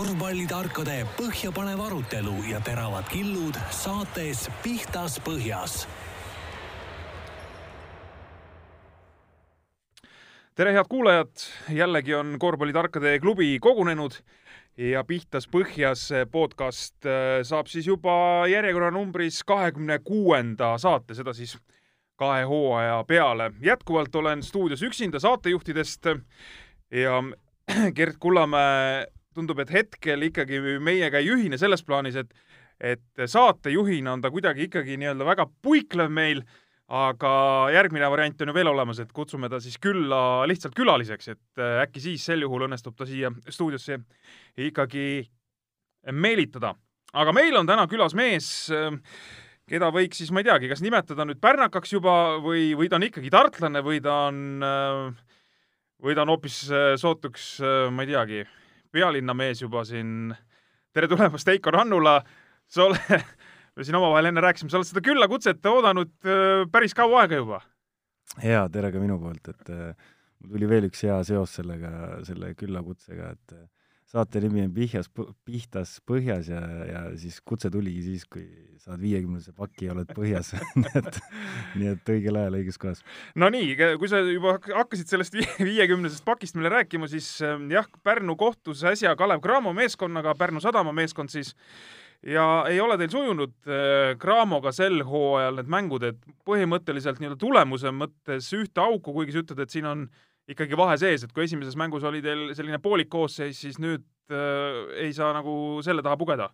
korvpallitarkade põhjapanev arutelu ja teravad killud saates Pihtas Põhjas. tere, head kuulajad, jällegi on korvpallitarkade klubi kogunenud ja Pihtas Põhjas podcast äh, saab siis juba järjekorranumbris kahekümne kuuenda saate, seda siis kahe hooaja peale. jätkuvalt olen stuudios üksinda saatejuhtidest ja Gert Kullamäe tundub, et hetkel ikkagi meiega ei ühine selles plaanis, et et saatejuhina on ta kuidagi ikkagi nii-öelda väga puiklev meil, aga järgmine variant on ju veel olemas, et kutsume ta siis külla lihtsalt külaliseks, et äkki siis sel juhul õnnestub ta siia stuudiosse ikkagi meelitada. aga meil on täna külas mees, keda võiks siis, ma ei teagi, kas nimetada nüüd pärnakaks juba või, või ta on ikkagi tartlane või ta on, või ta on hoopis sootuks, ma ei teagi, pealinnamees juba siin. tere tulemast, Heiko Rannula. sa oled, me siin omavahel enne rääkisime, sa oled seda küllakutset oodanud äh, päris kaua aega juba. jaa, tere ka minu poolt, et äh, mul tuli veel üks hea seos sellega, selle küllakutsega, et äh, saate nimi on Pihjas, Pihtas põhjas ja, ja siis kutse tuligi siis, kui saad viiekümnese paki ja oled põhjas nii et, nii et õigel ajal õiges kohas. no nii, kui sa juba hakkasid sellest viiekümnesest pakist meile rääkima, siis ähm, jah, Pärnu kohtus äsja Kalev Cramo meeskonnaga, Pärnu Sadama meeskond siis, ja ei ole teil sujunud äh, Cramoga sel hooajal need mängud, et põhimõtteliselt nii-öelda tulemuse mõttes ühte auku, kuigi sa ütled, et siin on äh, ikkagi vahe sees, et kui esimeses mängus oli teil selline poolik koosseis, siis nüüd äh, ei saa nagu selle taha pugeda?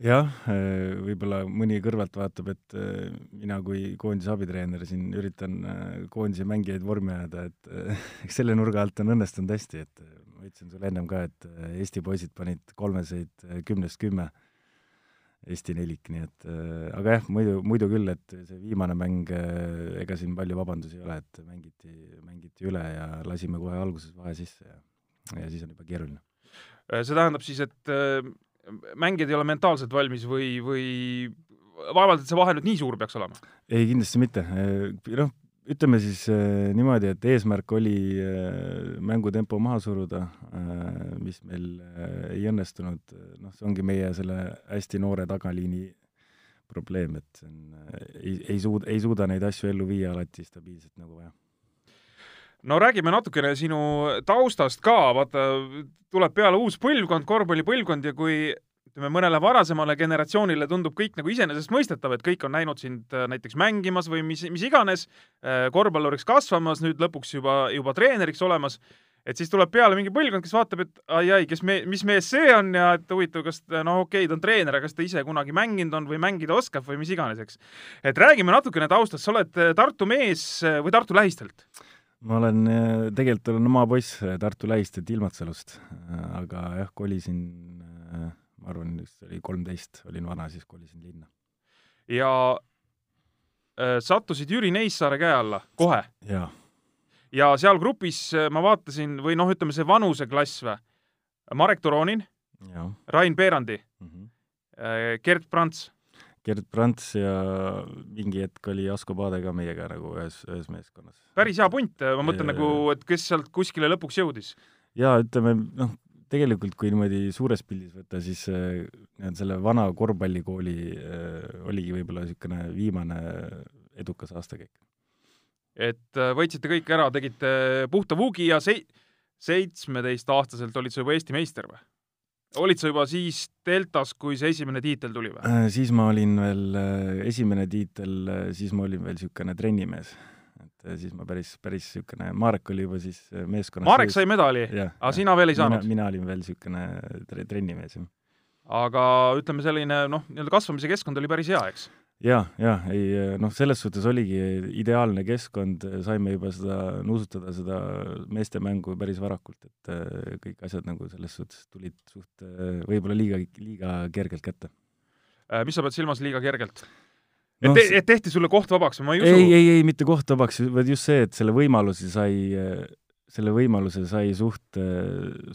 jah, äh, võib-olla mõni kõrvalt vaatab, et äh, mina kui koondise abitreener siin üritan äh, koondise mängijaid vormi ajada, et eks selle nurga alt on õnnestunud hästi, et ma ütlesin sulle ennem ka, et Eesti poisid panid kolmeseid kümnest kümme Eesti nelik, nii et äh, aga jah, muidu, muidu küll, et see viimane mäng äh,, ega siin palju vabandusi ei ole, et mängiti, mängiti üle ja lasime kohe alguses vahe sisse ja, ja siis on juba keeruline. Äh, see tähendab siis, et äh, mängijad ei ole mentaalselt valmis või, või vaevalt, et see vahe nüüd nii suur peaks olema? ei, kindlasti mitte. Noh, ütleme siis äh, niimoodi, et eesmärk oli äh, mängutempo maha suruda äh,, mis meil äh, ei õnnestunud, noh, see ongi meie selle hästi noore tagaliini probleem, et see on äh,, ei, ei suuda, ei suuda neid asju ellu viia alati stabiilselt nagu vaja. No räägime natukene sinu taustast ka, vaata, tuleb peale uus põlvkond, korvpallipõlvkond ja kui ütleme, mõnele varasemale generatsioonile tundub kõik nagu iseenesestmõistetav, et kõik on näinud sind äh, näiteks mängimas või mis, mis iganes, äh, korvpalluriks kasvamas, nüüd lõpuks juba, juba treeneriks olemas, et siis tuleb peale mingi põlvkond, kes vaatab, et ai-ai, kes me, mis mees see on ja et huvitav, kas noh, okei okay,, ta on treener, aga kas ta ise kunagi mänginud on või mängida oskab või mis iganes, eks. et räägime natukene taustast, sa oled äh, Tartu mees või Tartu lähistelt? ma olen, tegelikult olen oma poiss Tartu lähistelt Ilmatsalust, aga jah, kolisin ma arvan, vist oli kolmteist, olin vana, siis kolisin linna. ja äh, sattusid Jüri Neissaare käe alla kohe? ja seal grupis äh, ma vaatasin, või noh, ütleme see vanuseklass või, Marek Toronin, Rain Peerandi mm, -hmm. Gerd Prants. Gerd Prants ja mingi hetk oli Asko Paade ka meiega nagu ühes, ühes meeskonnas. päris hea punt, ma mõtlen ja, nagu, et kes sealt kuskile lõpuks jõudis? jaa, ütleme noh, tegelikult kui niimoodi suures pildis võtta, siis äh, selle vana korvpallikooli äh, oligi võib-olla niisugune viimane edukas aastakäik. et äh, võitsite kõik ära, tegite puhta vuugi ja sei-, seitsmeteistaastaselt olid sa juba Eesti meister või? olid sa juba siis Deltas, kui see esimene tiitel tuli või? siis ma olin veel, esimene tiitel, siis ma olin veel niisugune trennimees et siis ma päris, päris niisugune, Marek oli juba siis äh, meeskonnas Marek sai medali, aga sina veel ei saanud? mina olin veel niisugune tre-, trennimees, jah. aga ütleme, selline noh, nii-öelda kasvamise keskkond oli päris hea, eks? jaa, jaa, ei noh, selles suhtes oligi ideaalne keskkond, saime juba seda nuusutada, seda meestemängu päris varakult, et kõik asjad nagu selles suhtes tulid suht võib-olla liiga, liiga kergelt kätte. mis sa pead silmas liiga kergelt? No, et, et tehti sulle koht vabaks, ma ei usu. ei, ei, ei, mitte koht vabaks, vaid just see, et selle võimaluse sai, selle võimaluse sai suht,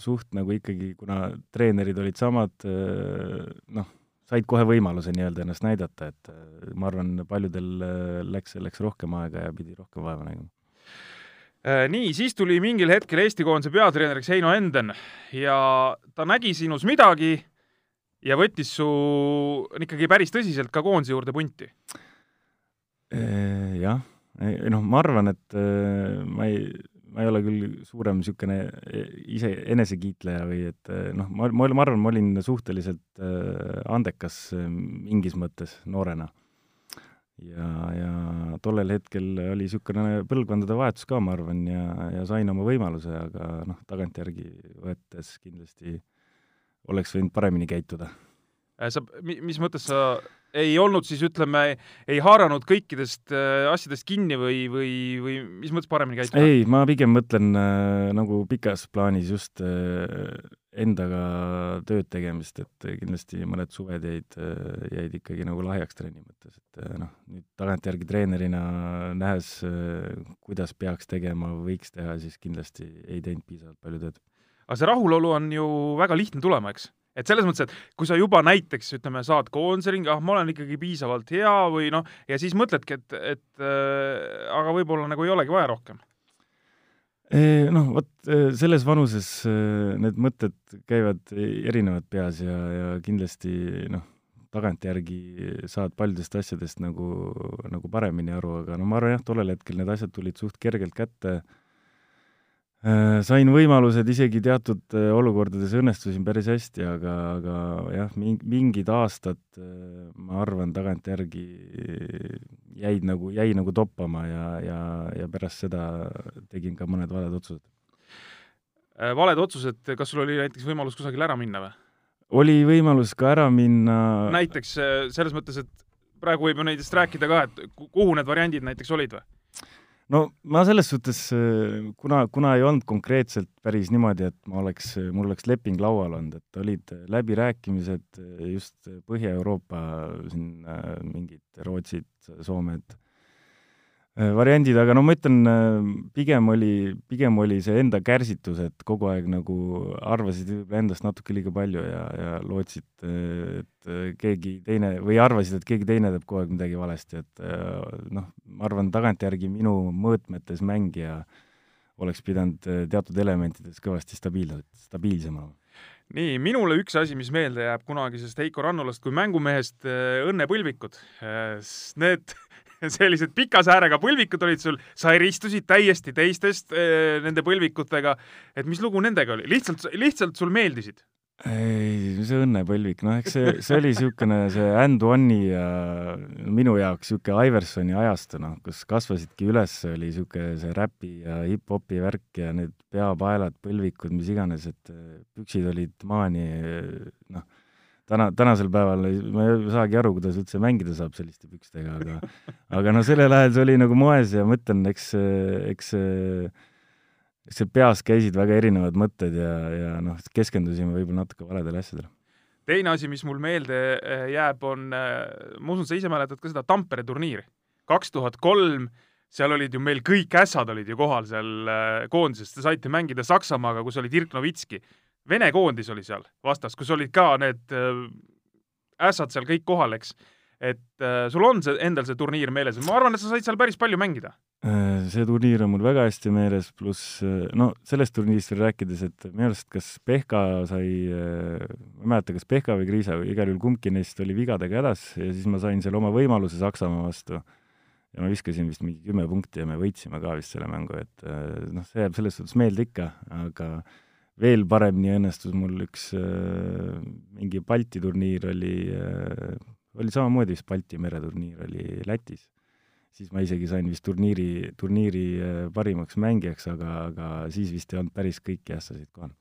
suht nagu ikkagi, kuna treenerid olid samad, noh, said kohe võimaluse nii-öelda ennast näidata, et ma arvan, paljudel läks selleks rohkem aega ja pidi rohkem vaeva nägema Äh, nii, siis tuli mingil hetkel Eesti koondise peatreeneriks Heino Enden ja ta nägi sinus midagi ja võttis su ikkagi päris tõsiselt ka koondise juurde punti. Äh, jah, noh, ma arvan, et äh, ma ei, ma ei ole küll suurem niisugune ise enesekiitleja või et noh, ma, ma, ma arvan, ma olin suhteliselt andekas mingis mõttes noorena ja, ja tollel hetkel oli niisugune põlvkondade vahetus ka, ma arvan, ja, ja sain oma võimaluse, aga noh, tagantjärgi võetes kindlasti oleks võinud paremini käituda. Äh, sa, mis mõttes sa ei olnud siis ütleme, ei haaranud kõikidest äh, asjadest kinni või, või, või mis mõttes paremini käituda? ei, ma pigem mõtlen äh, nagu pikas plaanis just äh, endaga tööd tegemist, et kindlasti mõned suved jäid, jäid ikkagi nagu lahjaks trenni mõttes, et noh, nüüd tagantjärgi treenerina nähes, kuidas peaks tegema, võiks teha, siis kindlasti ei teinud piisavalt palju tööd. Aga see rahulolu on ju väga lihtne tulema, eks? et selles mõttes, et kui sa juba näiteks ütleme, saad koondise ringi, ah, ma olen ikkagi piisavalt hea või noh, ja siis mõtledki, et, et äh, aga võib-olla nagu ei olegi vaja rohkem noh, vot selles vanuses need mõtted käivad erinevad peas ja, ja kindlasti noh, tagantjärgi saad paljudest asjadest nagu, nagu paremini aru, aga no ma arvan jah, tollel hetkel need asjad tulid suht kergelt kätte Äh, sain võimalused isegi teatud äh, olukordades õnnestusin päris hästi, aga, aga jah, mingid aastad äh, ma arvan, tagantjärgi jäid nagu, jäi nagu toppama ja, ja, ja pärast seda tegin ka mõned valed otsused. valed otsused, kas sul oli näiteks võimalus kusagile ära minna või? oli võimalus ka ära minna. näiteks selles mõttes, et praegu võib ju nendest rääkida ka, et kuhu need variandid näiteks olid või? No ma selles suhtes, äh, kuna, kuna ei olnud konkreetselt päris niimoodi, et ma oleks, mul oleks leping laual olnud, et olid läbirääkimised just Põhja-Euroopa siin mingid Rootsid, Soomed Äh, variandid, aga no ma ütlen, äh, pigem oli, pigem oli see enda kärsitus, et kogu aeg nagu arvasid endast natuke liiga palju ja, ja lootsid, et keegi teine või arvasid, et keegi teine teeb kogu aeg midagi valesti, et äh, noh, ma arvan, tagantjärgi minu mõõtmetes mängija oleks pidanud teatud elementides kõvasti stabiilselt, stabiilsem olema nii, minule üks asi, mis meelde jääb kunagisest Heiko Rannulast kui mängumehest, õnnepõlvikud. Need sellised pika säärega põlvikud olid sul, sa eristusid täiesti teistest äh, nende põlvikutega. et mis lugu nendega oli? lihtsalt, lihtsalt sul meeldisid? ei, see õnnepõlvik, noh, eks see, see oli niisugune see And One'i ja minu jaoks niisugune Iversoni ajastu, noh, kus kasvasidki üles, oli niisugune see räpi ja hip-hopi värk ja need peapaelad, põlvikud, mis iganes, et püksid olid maani, noh täna, tänasel päeval ma ei saagi aru, kuidas üldse mängida saab selliste pükstega, aga aga no sellel ajal see oli nagu moes ja ma ütlen, eks, eks eks seal peas käisid väga erinevad mõtted ja, ja noh, keskendusime võib-olla natuke valedele asjadele. teine asi, mis mul meelde eh, jääb, on, eh, ma usun, sa ise mäletad ka seda Tampere turniiri, kaks tuhat kolm, seal olid ju meil kõik ässad olid ju kohal seal eh, koondises, te saite mängida Saksamaaga, kus oli Dirk Novitski Vene koondis oli seal vastas, kus olid ka need äh, ässad seal kõik kohal, eks. et äh, sul on see, endal see turniir meeles, ma arvan, et sa said seal päris palju mängida. Äh, see turniir on mul väga hästi meeles, pluss no sellest turniirist veel rääkides, et minu arust kas Pehka sai, ma ei mäleta, kas Pehka või Kriisa, igal juhul kumbki neist oli vigadega hädas ja siis ma sain seal oma võimaluse Saksamaa vastu ja ma viskasin vist mingi kümme punkti ja me võitsime ka vist selle mängu, et noh, see jääb selles suhtes meelde ikka, aga äh, veel paremini õnnestus mul üks äh, mingi Balti turniir oli äh,, oli samamoodi vist Balti mereturniir oli Lätis. siis ma isegi sain vist turniiri, turniiri äh, parimaks mängijaks, aga, aga siis vist ei olnud päris kõiki ässasid kohal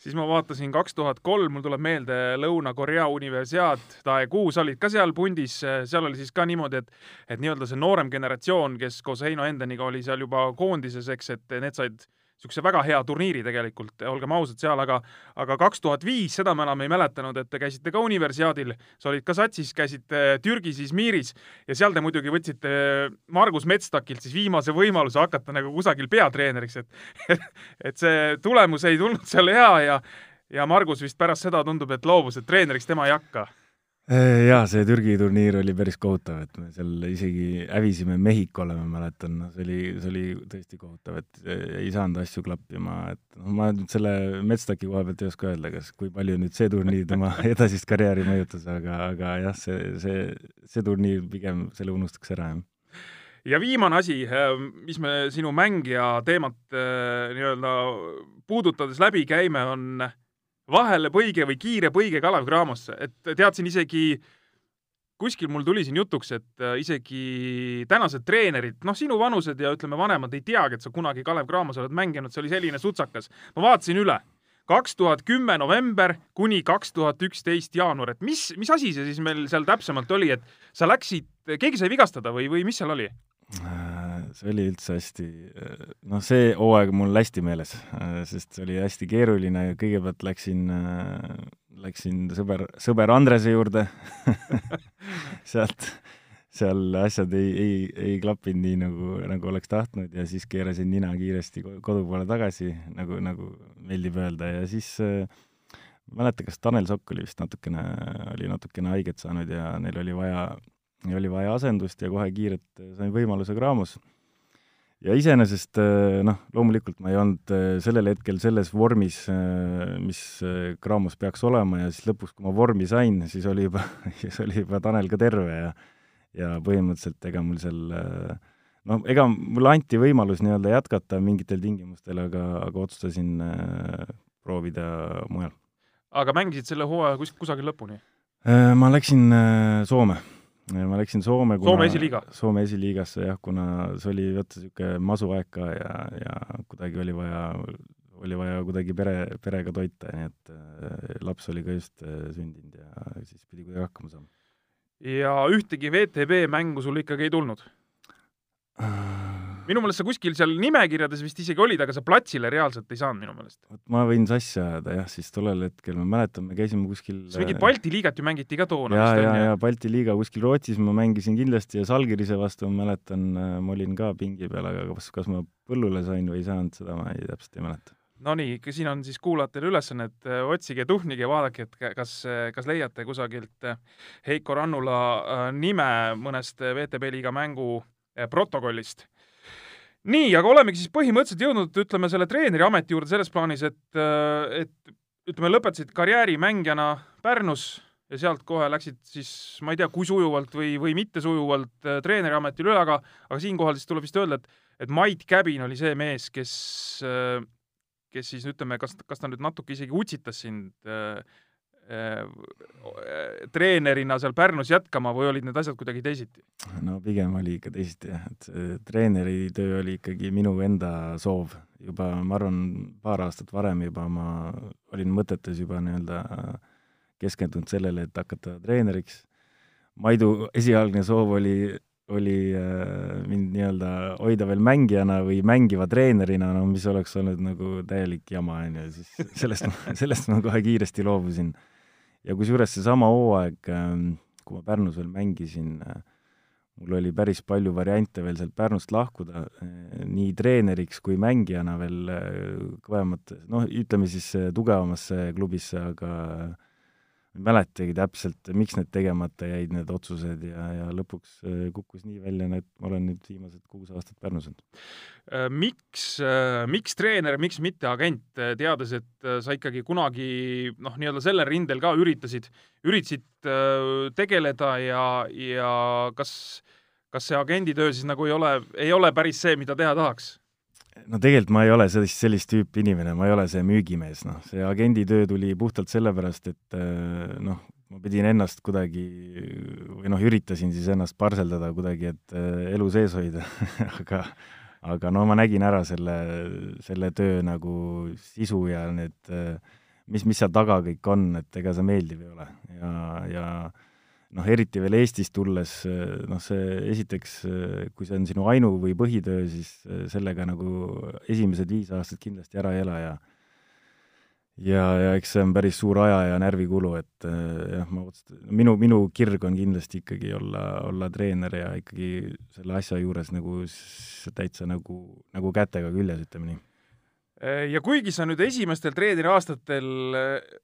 siis ma vaatasin kaks tuhat kolm, mul tuleb meelde Lõuna-Korea universiaad, Daegu, sa olid ka seal pundis, seal oli siis ka niimoodi, et et nii-öelda see noorem generatsioon, kes koos Heino Endeniga oli seal juba koondises, eks, et need said niisuguse väga hea turniiri tegelikult, olgem ausad seal, aga aga kaks tuhat viis, seda ma enam ei mäletanud, et te käisite ka universiaadil, sa olid ka satsis, käisite Türgis, Izmiris ja seal te muidugi võtsite Margus Metstakilt siis viimase võimaluse hakata nagu kusagil peatreeneriks, et et see tulemus ei tulnud seal hea ja ja Margus vist pärast seda tundub, et loobus, et treeneriks tema ei hakka jaa, see Türgi turniir oli päris kohutav, et me seal isegi hävisime Mehhikole, ma mäletan, noh, see oli, see oli tõesti kohutav, et ei saanud asju klappima, et noh, ma nüüd selle Metstaki koha pealt ei oska öelda, kas, kui palju nüüd see turniir tema edasist karjääri mõjutas, aga, aga jah, see, see, see turniir pigem selle unustaks ära, jah. ja viimane asi, äh, mis me sinu mängija teemat äh, nii-öelda puudutades läbi käime, on vahele põige või kiire põige Kalev Cramosse, et teadsin isegi, kuskil mul tuli siin jutuks, et äh, isegi tänased treenerid, noh, sinu vanused ja ütleme, vanemad ei teagi, et sa kunagi Kalev Cramos oled mänginud, see oli selline sutsakas. ma vaatasin üle, kaks tuhat kümme november kuni kaks tuhat üksteist jaanuar, et mis, mis asi see siis meil seal täpsemalt oli, et sa läksid, keegi sai vigastada või, või mis seal oli? See oli üldse hästi, noh, see hooaeg mul hästi meeles, sest see oli hästi keeruline, kõigepealt läksin, läksin sõber, sõber Andrese juurde. Sealt, seal asjad ei, ei, ei klappinud nii, nagu, nagu oleks tahtnud ja siis keerasin nina kiiresti kodu poole tagasi, nagu, nagu meeldib öelda ja siis äh, mäleta, kas Tanel Sokk oli vist natukene, oli natukene haiget saanud ja neil oli vaja, oli vaja asendust ja kohe kiirelt sain võimaluse Graamos ja iseenesest äh, noh, loomulikult ma ei olnud äh, sellel hetkel selles vormis, äh, mis Graamos peaks olema ja siis lõpuks, kui ma vormi sain, siis oli juba, siis oli juba Tanel ka terve ja ja põhimõtteliselt ega mul seal noh, ega mulle anti võimalus nii-öelda jätkata mingitel tingimustel, aga, aga otsustasin proovida mujal. aga mängisid selle hooaja kus-, kusagil lõpuni? Ma läksin Soome ma läksin Soome kuna, Soome esiliiga? Soome esiliigasse jah, kuna see oli vaata niisugune masuaeg ka ja, ja kuidagi oli vaja, oli vaja kuidagi pere, perega toita, nii et äh, laps oli ka just äh, sündinud ja siis pidi kuidagi hakkama saama. ja ühtegi VTB mängu sul ikkagi ei tulnud? Minu meelest sa kuskil seal nimekirjades vist isegi olid, aga sa platsile reaalselt ei saanud minu meelest. vot ma võin sassi ajada jah, siis tollel hetkel, ma mäletan, me käisime kuskil siis mingit Balti liigat ju mängiti ka toona. ja, ja, ja Balti liiga kuskil Rootsis ma mängisin kindlasti ja Salgirise vastu ma mäletan, äh, ma olin ka pingi peal, aga kas, kas ma põllule sain või ei saanud, seda ma ei, täpselt ei mäleta. Nonii, siin on siis kuulajatele ülesanne, et äh, otsige, tuhnige vaadake, et kas, kas leiate kusagilt äh, Heiko Rannula nime mõnest VTB liiga mängu protokollist nii, aga olemegi siis põhimõtteliselt jõudnud, ütleme, selle treeneri ameti juurde selles plaanis, et, äh, et ütleme, lõpetasid karjääri mängijana Pärnus ja sealt kohe läksid siis, ma ei tea, kui sujuvalt või, või mitte sujuvalt äh, treeneri ametile üle, aga, aga siinkohal siis tuleb vist öelda, et, et Mait Käbin oli see mees, kes, äh, kes siis ütleme, kas, kas ta nüüd natuke isegi utsitas sind Äh, treenerina seal Pärnus jätkama või olid need asjad kuidagi teisiti? no pigem oli ikka teisiti jah, et treeneri töö oli ikkagi minu enda soov. juba ma arvan, paar aastat varem juba ma olin mõtetes juba nii-öelda keskendunud sellele, et hakata treeneriks. Maidu esialgne soov oli, oli äh, mind nii-öelda hoida veel mängijana või mängiva treenerina, no mis oleks olnud nagu täielik jama, on ju, siis sellest, sellest ma kohe kiiresti loobusin ja kusjuures seesama hooaeg, ähm, kui ma Pärnus veel mängisin, äh, mul oli päris palju variante veel sealt Pärnust lahkuda, äh, nii treeneriks kui mängijana veel äh, kõvemates, noh, ütleme siis tugevamasse klubisse, aga ei mäletagi täpselt, miks need tegemata jäid, need otsused, ja, ja lõpuks äh, kukkus nii välja, et ma olen nüüd viimased kuus aastat Pärnus olnud. Äh, miks, äh, miks treener, miks mitte agent, teades, et sa ikkagi kunagi noh, nii-öelda sellel rindel ka üritasid, üritasid tegeleda ja, ja kas, kas see agenditöö siis nagu ei ole, ei ole päris see, mida teha tahaks? No tegelikult ma ei ole sellist, sellist tüüpi inimene, ma ei ole see müügimees, noh, see agenditöö tuli puhtalt sellepärast, et äh, noh, ma pidin ennast kuidagi või noh, üritasin siis ennast parseldada kuidagi, et äh, elu sees hoida aga aga no ma nägin ära selle, selle töö nagu sisu ja need, äh, mis, mis seal taga kõik on, et ega see meeldiv ei ole. Ja, ja noh, eriti veel Eestist tulles, noh, see esiteks, kui see on sinu ainu- või põhitöö, siis sellega nagu esimesed viis aastat kindlasti ära ei ela ja ja, ja eks see on päris suur aja ja närvikulu, et jah, ma otsustasin, minu, minu kirg on kindlasti ikkagi olla, olla treener ja ikkagi selle asja juures nagu täitsa nagu, nagu kätega küljes, ütleme nii ja kuigi sa nüüd esimestel treeneri aastatel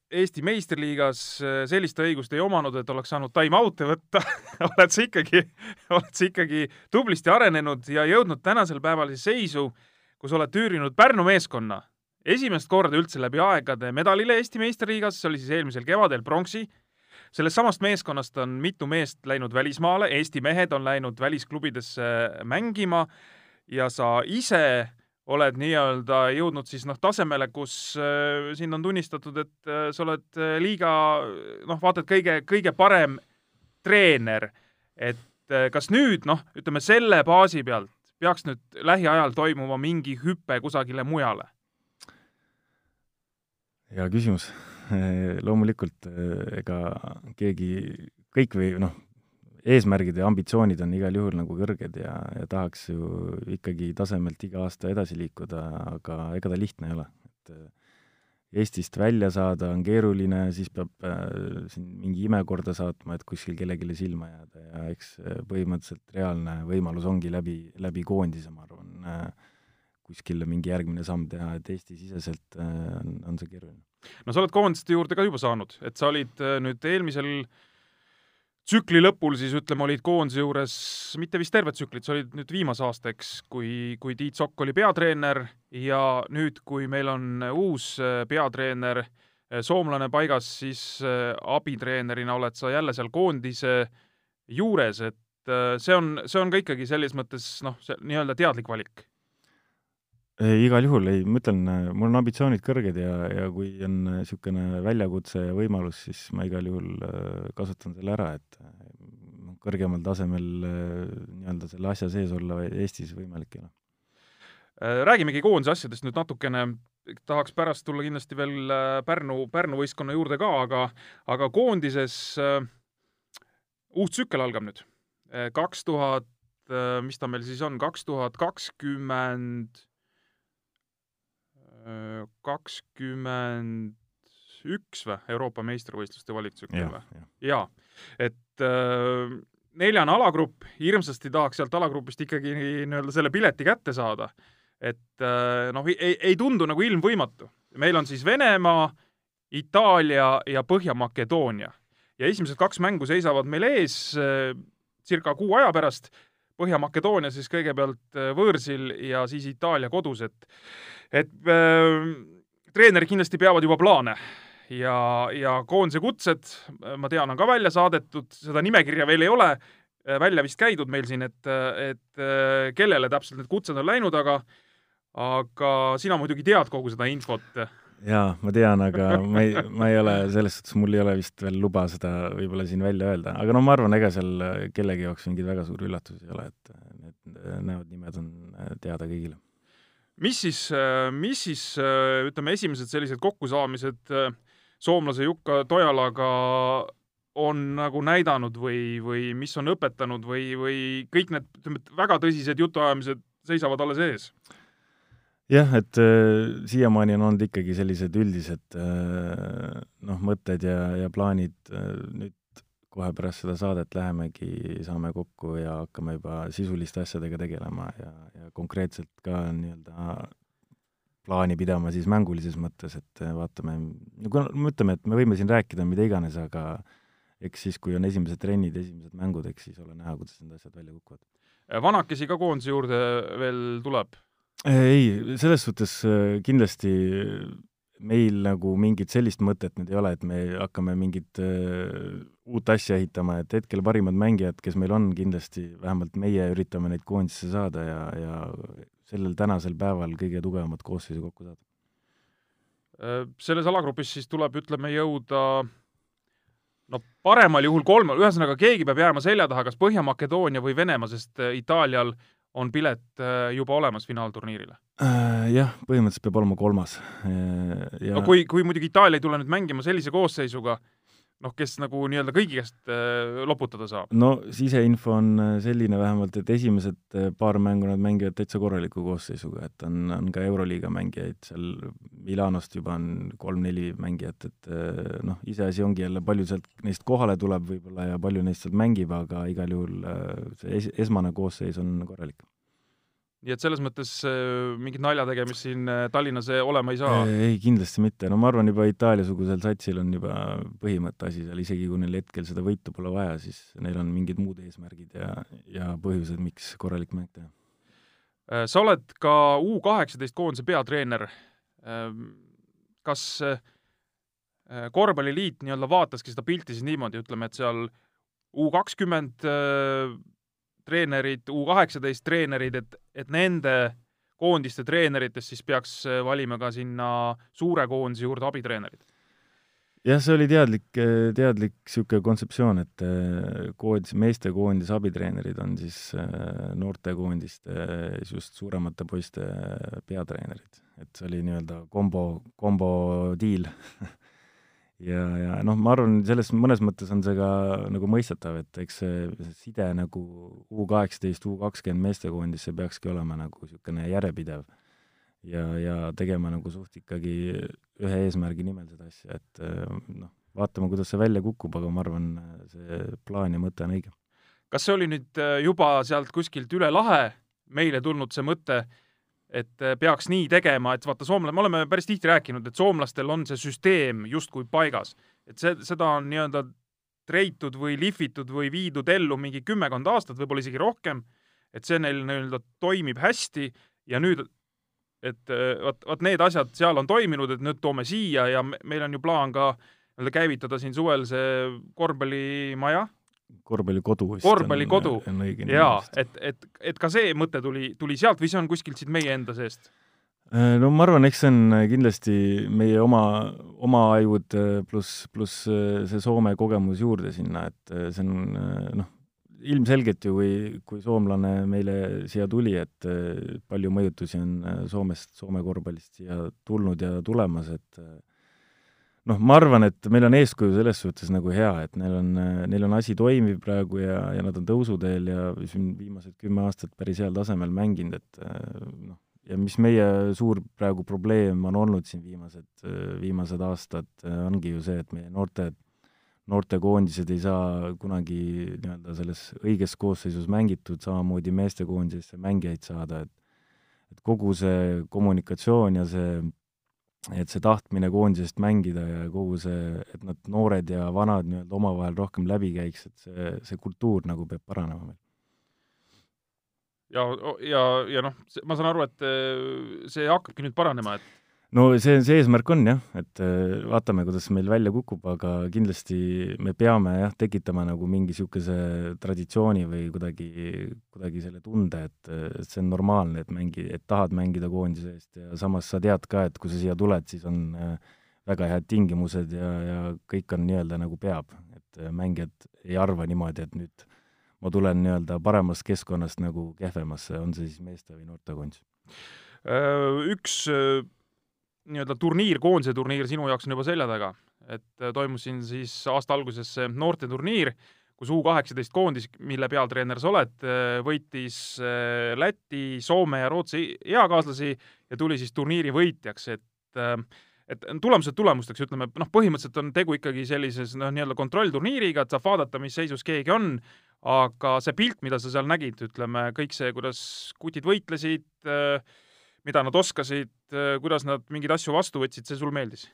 Eesti meistriliigas sellist õigust ei omanud, et oleks saanud time-out'e võtta oled sa ikkagi, oled sa ikkagi tublisti arenenud ja jõudnud tänasel päeval siis seisu, kus oled tüürinud Pärnu meeskonna esimest korda üldse läbi aegade medalile Eesti meistriliigas, see oli siis eelmisel kevadel pronksi. sellest samast meeskonnast on mitu meest läinud välismaale, Eesti mehed on läinud välisklubidesse mängima ja sa ise oled nii-öelda jõudnud siis noh, tasemele, kus äh, sind on tunnistatud, et äh, sa oled äh, liiga noh, vaata et kõige, kõige parem treener. et äh, kas nüüd noh, ütleme selle baasi pealt peaks nüüd lähiajal toimuma mingi hüpe kusagile mujale? hea küsimus. loomulikult ega keegi, kõik või noh, eesmärgid ja ambitsioonid on igal juhul nagu kõrged ja, ja tahaks ju ikkagi tasemelt iga aasta edasi liikuda, aga ega ta lihtne ei ole. et äh, Eestist välja saada on keeruline, siis peab äh, siin mingi ime korda saatma, et kuskil kellelegi silma jääda ja eks äh, põhimõtteliselt reaalne võimalus ongi läbi, läbi koondise, ma arvan äh,, kuskile mingi järgmine samm teha, et Eesti-siseselt äh, on, on see keeruline. no sa oled koondiste juurde ka juba saanud, et sa olid äh, nüüd eelmisel tsükli lõpul siis ütleme, olid koondise juures mitte vist tervet tsüklit, sa olid nüüd viimase aasta, eks, kui, kui Tiit Sokk oli peatreener ja nüüd, kui meil on uus äh, peatreener, soomlane paigas, siis abitreenerina oled sa jälle seal koondise juures, et see on, see on ka ikkagi selles mõttes noh, see nii-öelda teadlik valik ei, igal juhul ei, ma ütlen, mul on ambitsioonid kõrged ja, ja kui on niisugune väljakutse ja võimalus, siis ma igal juhul äh, kasutan selle ära, et noh, kõrgemal tasemel äh, nii-öelda selle asja sees olla Eestis võimalik ei ole. Äh, räägimegi koondise asjadest nüüd natukene, tahaks pärast tulla kindlasti veel Pärnu, Pärnu võistkonna juurde ka, aga aga koondises uh, uus tsükkel algab nüüd. kaks tuhat, mis ta meil siis on, kaks tuhat kakskümmend kakskümmend üks või, Euroopa meistrivõistluste valiktsükkel või? jaa, et äh, neljane alagrupp, hirmsasti tahaks sealt alagrupist ikkagi nii-öelda selle pileti kätte saada. et äh, noh, ei, ei tundu nagu ilmvõimatu. meil on siis Venemaa, Itaalia ja Põhja-Makedoonia ja esimesed kaks mängu seisavad meil ees äh, circa kuu aja pärast Põhja-Makedoonia siis kõigepealt äh, võõrsil ja siis Itaalia kodus, et et äh, treenerid kindlasti peavad juba plaane ja, ja koondise kutsed, ma tean, on ka välja saadetud, seda nimekirja veel ei ole äh, välja vist käidud meil siin, et, et äh, kellele täpselt need kutsed on läinud, aga aga sina muidugi tead kogu seda infot. jaa, ma tean, aga ma ei, ma ei ole, selles suhtes mul ei ole vist veel luba seda võib-olla siin välja öelda, aga no ma arvan, ega seal kellegi jaoks mingeid väga suuri üllatusi ei ole, et need näod, nimed on teada kõigile mis siis, äh, mis siis äh, ütleme, esimesed sellised kokkusaamised äh, soomlase Jukka Tojalaga on nagu näidanud või, või mis on õpetanud või, või kõik need, ütleme, väga tõsised jutuajamised seisavad alles ees? jah, et äh, siiamaani on olnud ikkagi sellised üldised äh, noh, mõtted ja, ja plaanid äh, nüüd kohe pärast seda saadet lähemegi, saame kokku ja hakkame juba sisuliste asjadega tegelema ja, ja konkreetselt ka nii-öelda plaani pidama siis mängulises mõttes, et vaatame, no ütleme, et me võime siin rääkida mida iganes, aga eks siis, kui on esimesed trennid, esimesed mängud, eks siis ole näha, kuidas need asjad välja kukuvad. vanakesi ka koondise juurde veel tuleb? ei, selles suhtes äh, kindlasti meil nagu mingit sellist mõtet nüüd ei ole, et me hakkame mingit uh, uut asja ehitama, et hetkel parimad mängijad, kes meil on, kindlasti vähemalt meie üritame neid koondisse saada ja, ja sellel tänasel päeval kõige tugevamat koosseisu kokku saada. Äh, selles alagrupis siis tuleb, ütleme, jõuda no paremal juhul kolme, ühesõnaga keegi peab jääma selja taha, kas Põhja-Makedoonia või Venemaa, sest äh, Itaalial äh, on pilet äh, juba olemas finaalturniirile äh,? Jah, põhimõtteliselt peab olema kolmas äh, ja.... no kui, kui muidugi Itaalia ei tule nüüd mängima sellise koosseisuga, noh, kes nagu nii-öelda kõigi käest äh, loputada saab? no siseinfo on äh, selline vähemalt, et esimesed äh, paar mängu nad mängivad täitsa korraliku koosseisuga, et on, on ka Euroliiga mängijaid seal, Milanost juba on kolm-neli mängijat, et noh, iseasi ongi jälle, palju sealt neist kohale tuleb võib-olla ja palju neist sealt mängib, aga igal juhul see es-, esmane koosseis on korralik nii et selles mõttes äh, mingit nalja tegemist siin äh, Tallinnas äh, olema ei saa. ei, kindlasti mitte, no ma arvan, juba Itaalia-sugusel satsil on juba põhimõtte asi seal, isegi kui neil hetkel seda võitu pole vaja, siis neil on mingid muud eesmärgid ja, ja põhjused, miks korralik mäng teha. sa oled ka U kaheksateist koondise peatreener. kas korvpalliliit nii-öelda vaataski seda pilti siis niimoodi, ütleme, et seal U kakskümmend treenerid, U kaheksateist treenerid, et, et nende koondiste treeneritest siis peaks äh, valima ka sinna suure koondise juurde abitreenerid? jah, see oli teadlik, teadlik niisugune kontseptsioon, et äh, koondis, meestekoondise abitreenerid on siis äh, noortekoondiste, just suuremate poiste peatreenerid. et see oli nii-öelda kombo, kombo diil ja, ja noh, ma arvan, selles mõnes mõttes on see ka nagu mõistetav, et eks see, see side nagu U kaheksateist, U kakskümmend meestekoondis, see peakski olema nagu niisugune järjepidev ja, ja tegema nagu suht ikkagi ühe eesmärgi nimel seda asja, et noh, vaatame, kuidas see välja kukub, aga ma arvan, see plaan ja mõte on õige. kas see oli nüüd juba sealt kuskilt üle lahe meile tulnud see mõte, et äh, peaks nii tegema, et vaata, soomlased, me oleme päris tihti rääkinud, et soomlastel on see süsteem justkui paigas, et see, seda on nii-öelda treitud või lihvitud või viidud ellu mingi kümmekond aastat, võib-olla isegi rohkem, et see neil nii-öelda toimib hästi ja nüüd, et äh, vot, vot need asjad seal on toiminud, et nüüd toome siia ja meil on ju plaan ka nii-öelda käivitada siin suvel see korvpallimaja korvpallikodu korvpallikodu, jaa, et, et, et ka see mõte tuli, tuli sealt või see on kuskilt siit meie enda seest? Äh, no ma arvan, eks see on kindlasti meie oma, oma ajud äh, pluss, pluss äh, see Soome kogemus juurde sinna, et see on noh, ilmselgelt ju, kui, kui soomlane meile siia tuli, et palju mõjutusi on Soomest, Soome korvpallist siia tulnud ja tulemas, et noh, ma arvan, et meil on eeskuju selles suhtes nagu hea, et neil on, neil on asi toimiv praegu ja, ja nad on tõusuteel ja siin viimased kümme aastat päris heal tasemel mänginud, et noh, ja mis meie suur praegu probleem on olnud siin viimased, viimased aastad, ongi ju see, et meie noorte, noortekoondised ei saa kunagi nii-öelda selles õiges koosseisus mängitud, samamoodi meestekoondisesse mängijaid saada, et et kogu see kommunikatsioon ja see et see tahtmine koondisest mängida ja kogu see, et nad noored ja vanad nii-öelda omavahel rohkem läbi käiks, et see, see kultuur nagu peab paranema meil. ja, ja, ja noh, ma saan aru, et äh, see hakkabki nüüd paranema, et no see, see eesmärk on jah, et äh, vaatame, kuidas meil välja kukub, aga kindlasti me peame jah, tekitama nagu mingi niisuguse traditsiooni või kuidagi, kuidagi selle tunde, et, et see on normaalne, et mängi, et tahad mängida koondise eest ja samas sa tead ka, et kui sa siia tuled, siis on äh, väga head tingimused ja, ja kõik on nii-öelda nagu peab, et äh, mängijad ei arva niimoodi, et nüüd ma tulen nii-öelda paremast keskkonnast nagu kehvemasse, on see siis meeste või noortekoondis? Üks nii-öelda turniir, koondise turniir sinu jaoks on juba selja taga, et äh, toimus siin siis aasta alguses see noorteturniir, kus U kaheksateist koondis, mille peatreener sa oled, äh, võitis äh, Läti, Soome ja Rootsi eakaaslasi ja tuli siis turniiri võitjaks, et et tulemused tulemusteks, ütleme, noh, põhimõtteliselt on tegu ikkagi sellises noh, nii-öelda kontrollturniiriga, et saab vaadata, mis seisus keegi on, aga see pilt, mida sa seal nägid, ütleme, kõik see, kuidas kutid võitlesid äh,, mida nad oskasid, äh, kuidas nad mingeid asju vastu võtsid, see sul meeldis?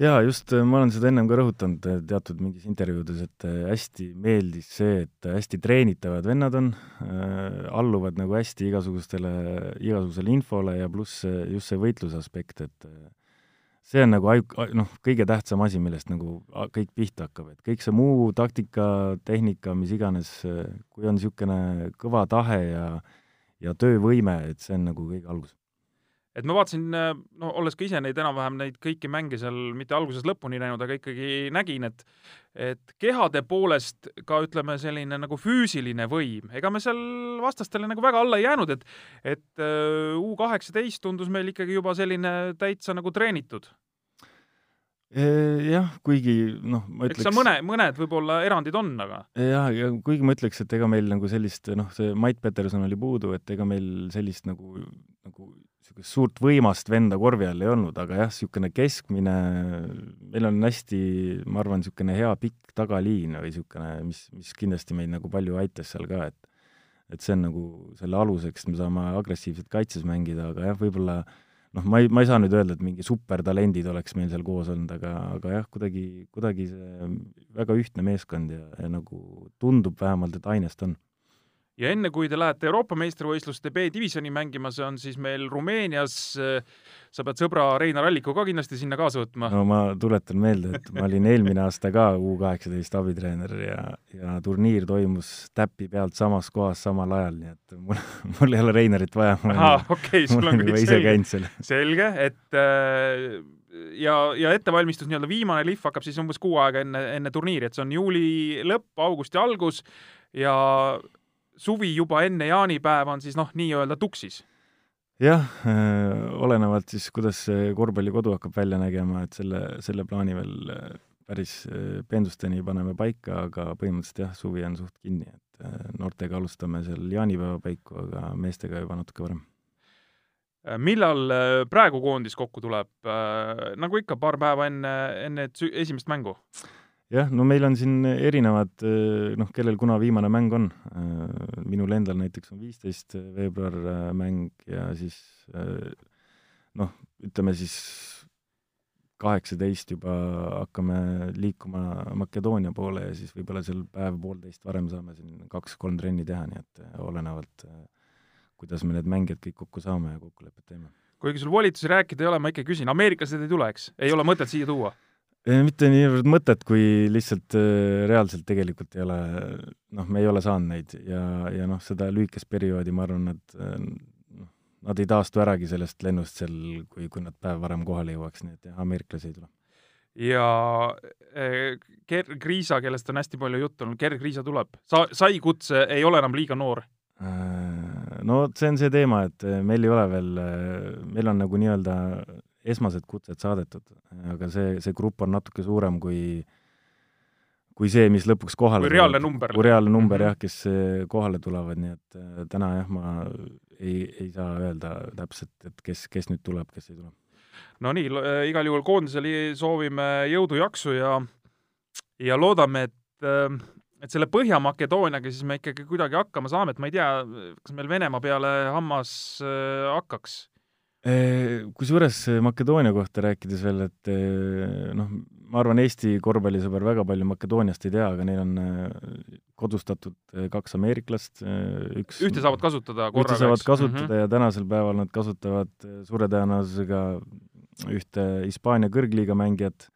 jaa, just, äh, ma olen seda ennem ka rõhutanud äh, teatud mingis intervjuudes, et hästi meeldis see, et hästi treenitavad vennad on äh,, alluvad nagu hästi igasugustele, igasugusele infole ja pluss just see võitluse aspekt, et see on nagu aju-, noh, kõige tähtsam asi, millest nagu kõik pihta hakkab, et kõik see muu taktika, tehnika, mis iganes, kui on niisugune kõva tahe ja ja töövõime, et see on nagu kõige algus. Et ma vaatasin, no olles ka ise neid enam-vähem neid kõiki mänge seal mitte algusest lõpuni näinud, aga ikkagi nägin, et et kehade poolest ka ütleme, selline nagu füüsiline võim, ega me seal vastastele nagu väga alla ei jäänud, et et äh, U kaheksateist tundus meil ikkagi juba selline täitsa nagu treenitud jah, kuigi noh, ma ütleks eks seal mõne, mõned võib-olla erandid on, aga jah, ja kuigi ma ütleks, et ega meil nagu sellist noh, see Mait Peterson oli puudu, et ega meil sellist nagu, nagu niisugust suurt võimast venda korvi all ei olnud, aga jah, niisugune keskmine, meil on hästi, ma arvan, niisugune hea pikk tagaliin või niisugune, mis, mis kindlasti meid nagu palju aitas seal ka, et et see on nagu selle aluseks, me saame agressiivselt kaitses mängida, aga jah, võib-olla noh, ma ei, ma ei saa nüüd öelda, et mingi supertalendid oleks meil seal koos olnud, aga, aga jah, kuidagi, kuidagi see väga ühtne meeskond ja, ja nagu tundub vähemalt, et ainest on ja enne, kui te lähete Euroopa meistrivõistluste B-divisjoni mängima, see on siis meil Rumeenias, sa pead sõbra Reinar Alliku ka kindlasti sinna kaasa võtma. no ma tuletan meelde, et ma olin eelmine aasta ka U kaheksateist abitreener ja, ja turniir toimus täpi pealt samas kohas samal ajal, nii et mul, mul ei ole Reinarit vaja. ahah, okei sul on kõik selge. selge, et äh, ja, ja ettevalmistus, nii-öelda viimane lihv hakkab siis umbes kuu aega enne, enne turniiri, et see on juuli lõpp, augusti algus ja suvi juba enne jaanipäeva on siis noh, nii-öelda tuksis? jah äh,, olenevalt siis, kuidas see korvpallikodu hakkab välja nägema, et selle, selle plaani veel äh, päris äh, pendusteni paneme paika, aga põhimõtteliselt jah, suvi on suht kinni, et äh, noortega alustame seal jaanipäeva paiku, aga meestega juba natuke varem millal praegu koondis kokku tuleb? nagu ikka, paar päeva enne, enne esimest mängu? Jah, no meil on siin erinevad, eh, noh, kellel kuna viimane mäng on. Eh, minul endal näiteks on viisteist veebruar eh, mäng ja siis noh, ütleme siis kaheksateist juba hakkame liikuma Makedoonia poole ja siis võib-olla seal päev-poolteist varem saame siin kaks-kolm trenni teha, nii et olenevalt, kuidas me need mängijad kõik kokku saame ja kokkulepet teeme. kuigi sul volitusi rääkida ei ole, ma ikka küsin, ameeriklased ei tule, eks? ei ole mõtet siia tuua? Mitte niivõrd mõtet, kui lihtsalt äh, reaalselt tegelikult ei ole, noh, me ei ole saanud neid ja, ja noh, seda lühikest perioodi, ma arvan, nad äh, noh, nad ei taastu äragi sellest lennust seal, kui, kui nad päev varem kohale jõuaks, nii et jah, ameeriklasi ei tule. ja äh, Ger Kriisa, kellest on hästi palju juttu olnud, Ger Kriisa tuleb, sa, sai kutse, ei ole enam liiga noor? No see on see teema, et meil ei ole veel, meil on nagu nii-öelda esmased kutsed saadetud, aga see, see grupp on natuke suurem kui kui see, mis lõpuks kohale kui reaalne number. kui reaalne number -hmm. jah, kes kohale tulevad, nii et äh, täna jah, ma ei, ei saa öelda täpselt, et kes, kes nüüd tuleb, kes ei tule. no nii, äh, igal juhul koondisele soovime jõudu-jaksu ja ja loodame, et et selle Põhja-Makedooniaga siis me ikkagi kuidagi hakkama saame, et ma ei tea, kas meil Venemaa peale hammas hakkaks Kusjuures Makedoonia kohta rääkides veel, et noh, ma arvan, Eesti korvpallisõber väga palju Makedooniast ei tea, aga neil on kodustatud kaks ameeriklast, üks ühte saavad kasutada korraga, ühte saavad kasutada mm -hmm. ja tänasel päeval nad kasutavad suure tõenäosusega ühte Hispaania kõrgliiga mängijat,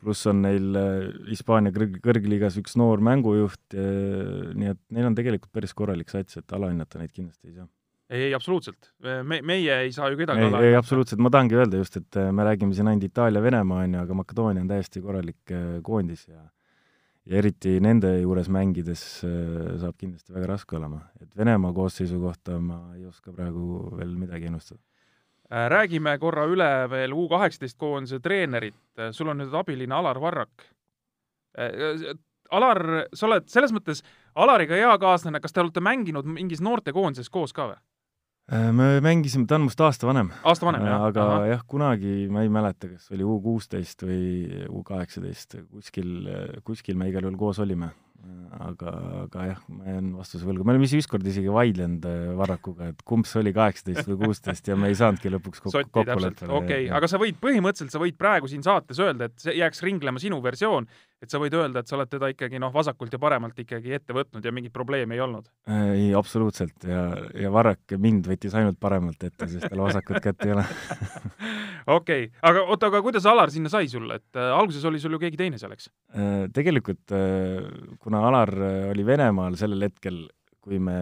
pluss on neil Hispaania kõrg, kõrgliigas üks noor mängujuht, nii et neil on tegelikult päris korralik sats, et alahinnata neid kindlasti ei saa ei, ei absoluutselt. me, meie ei saa ju kedagi ei, ei absoluutselt, ma tahangi öelda just, et äh, me räägime siin ainult Itaalia-Venemaa, on ju, aga Makedoonia on täiesti korralik äh, koondis ja ja eriti nende juures mängides äh, saab kindlasti väga raske olema. et Venemaa koosseisu kohta ma ei oska praegu veel midagi ennustada. Räägime korra üle veel U kaheksateist koondise treenerit, sul on nüüd abiline Alar Varrak. Alar, sa oled selles mõttes Alariga hea kaaslane, kas te olete mänginud mingis noortekoondises koos ka või? Äh, me mängisime, ta on must aasta vanem. aasta vanem, jah? aga Aha. jah, kunagi, ma ei mäleta, kas oli U kuusteist või U kaheksateist, kuskil, kuskil me igal juhul koos olime aga, aga jah, ma jään vastuse võlgu, me oleme ise ükskord isegi vaidlenud äh, Varrakuga, et kumb see oli, kaheksateist või kuusteist ja me ei saanudki lõpuks kokku, kokkuleppele. okei okay., aga sa võid põhimõtteliselt, sa võid praegu siin saates öelda, et see jääks ringlema sinu versioon, et sa võid öelda, et sa oled teda ikkagi noh, vasakult ja paremalt ikkagi ette võtnud ja mingit probleemi ei olnud? Äh, ei, absoluutselt ja, ja Varrak mind võttis ainult paremalt ette, sest tal vasakut kätt ei ole okei aga oota, aga kuidas Alar sinna sai sulle, et äh, alguses oli sul ju keegi teine seal, eks äh,? tegelikult äh, kuna Alar äh, oli Venemaal sellel hetkel, kui me,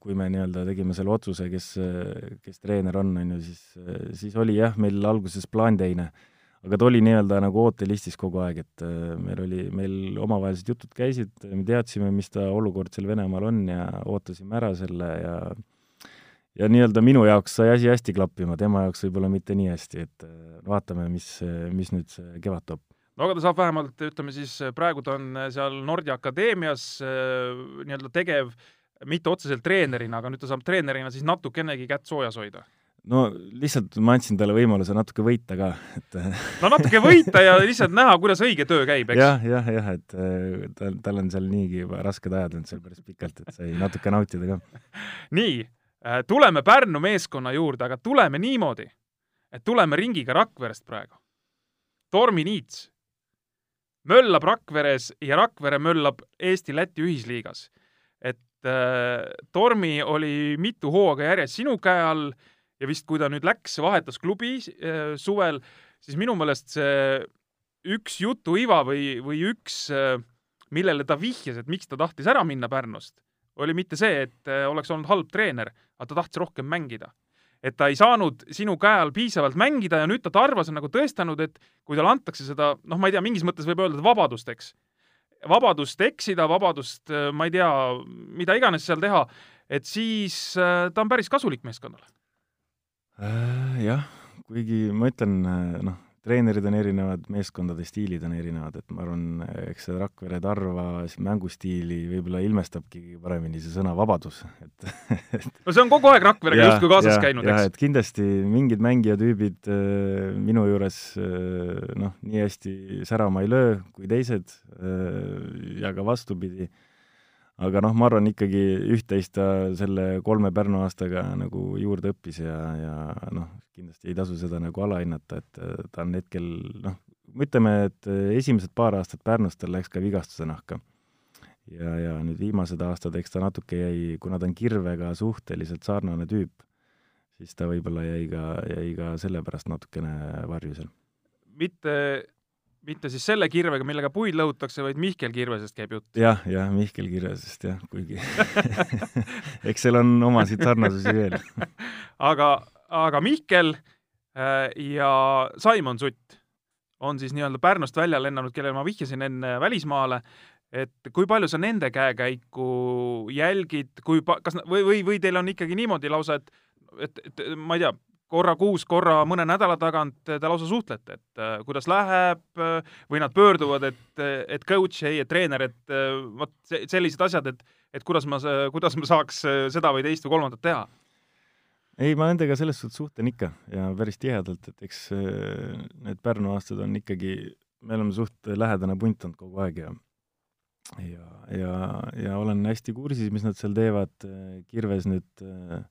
kui me nii-öelda tegime selle otsuse, kes, kes treener on, on ju, siis, siis oli jah, meil alguses plaan teine. Aga ta oli nii-öelda nagu ootelistis kogu aeg, et äh, meil oli, meil omavahelised jutud käisid, me teadsime, mis ta olukord seal Venemaal on ja ootasime ära selle ja ja nii-öelda minu jaoks sai asi hästi klappima, tema jaoks võib-olla mitte nii hästi, et äh, vaatame, mis, mis nüüd see kevad toob. no aga ta saab vähemalt, ütleme siis, praegu ta on seal Nordi Akadeemias äh, nii-öelda tegev, mitte otseselt treenerina, aga nüüd ta saab treenerina siis natukenegi kätt soojas hoida no lihtsalt ma andsin talle võimaluse natuke võita ka, et no natuke võita ja lihtsalt näha, kuidas õige töö käib, eks? jah, jah, jah, et äh, tal, tal on seal niigi juba rasked ajad olnud seal päris pikalt, et sai natuke nautida ka. nii, äh, tuleme Pärnu meeskonna juurde, aga tuleme niimoodi, et tuleme ringiga Rakverest praegu. Tormi Niits möllab Rakveres ja Rakvere möllab Eesti-Läti ühisliigas. et äh, Tormi oli mitu hooaega järjest sinu käe all ja vist, kui ta nüüd läks, vahetas klubi äh, suvel, siis minu meelest see üks jutuiva või, või üks, äh, millele ta vihjas, et miks ta tahtis ära minna Pärnust, oli mitte see, et äh, oleks olnud halb treener, aga ta tahtis rohkem mängida. et ta ei saanud sinu käe all piisavalt mängida ja nüüd ta Tarvas on nagu tõestanud, et kui talle antakse seda, noh, ma ei tea, mingis mõttes võib öelda, vabadust, eks. vabadust eksida, vabadust, ma ei tea, mida iganes seal teha, et siis ta on päris kasulik meeskonnale jah, kuigi ma ütlen, äh, noh, treenerid on erinevad, meeskondade stiilid on erinevad, et ma arvan, eks see Rakvere Tarva mängustiili võib-olla ilmestabki paremini see sõna vabadus, et, et no see on kogu aeg Rakverega justkui kaasas ja, käinud, eks? et kindlasti mingid mängijatüübid äh, minu juures äh, noh, nii hästi särama ei löö kui teised äh, ja ka vastupidi aga noh, ma arvan ikkagi üht-teist ta selle kolme Pärnu aastaga nagu juurde õppis ja, ja noh, kindlasti ei tasu seda nagu alahinnata, et äh, ta on hetkel noh, ütleme, et äh, esimesed paar aastat Pärnus tal läks ka vigastuse nahka. ja, ja nüüd viimased aastad, eks ta natuke jäi, kuna ta on Kirvega suhteliselt sarnane tüüp, siis ta võib-olla jäi ka, jäi ka sellepärast natukene varju seal. mitte mitte siis selle kirvega, millega puid lõhutakse, vaid Mihkel Kirvesest käib jutt ja,. jah, jah, Mihkel Kirvesest jah, kuigi eks seal on omasid sarnasusi veel aga, aga Mihkel äh, ja Saimon Sutt on siis nii-öelda Pärnust välja lennanud, kellele ma vihjasin enne välismaale, et kui palju sa nende käekäiku jälgid, kui pa-, kas, või, või, või teil on ikkagi niimoodi lausa, et et, et ma ei tea, korra kuus, korra mõne nädala tagant te lausa suhtlete, et äh, kuidas läheb äh, või nad pöörduvad, et, et coach, ei, et treener, et vot sellised asjad, et, et kuidas ma, kuidas ma saaks seda või teist või kolmandat teha? ei, ma nendega selles suhtes suhtlen ikka ja päris tihedalt, et eks need Pärnu aastad on ikkagi, me oleme suht lähedane punt olnud kogu aeg ja ja, ja, ja olen hästi kursis, mis nad seal teevad, Kirves nüüd äh,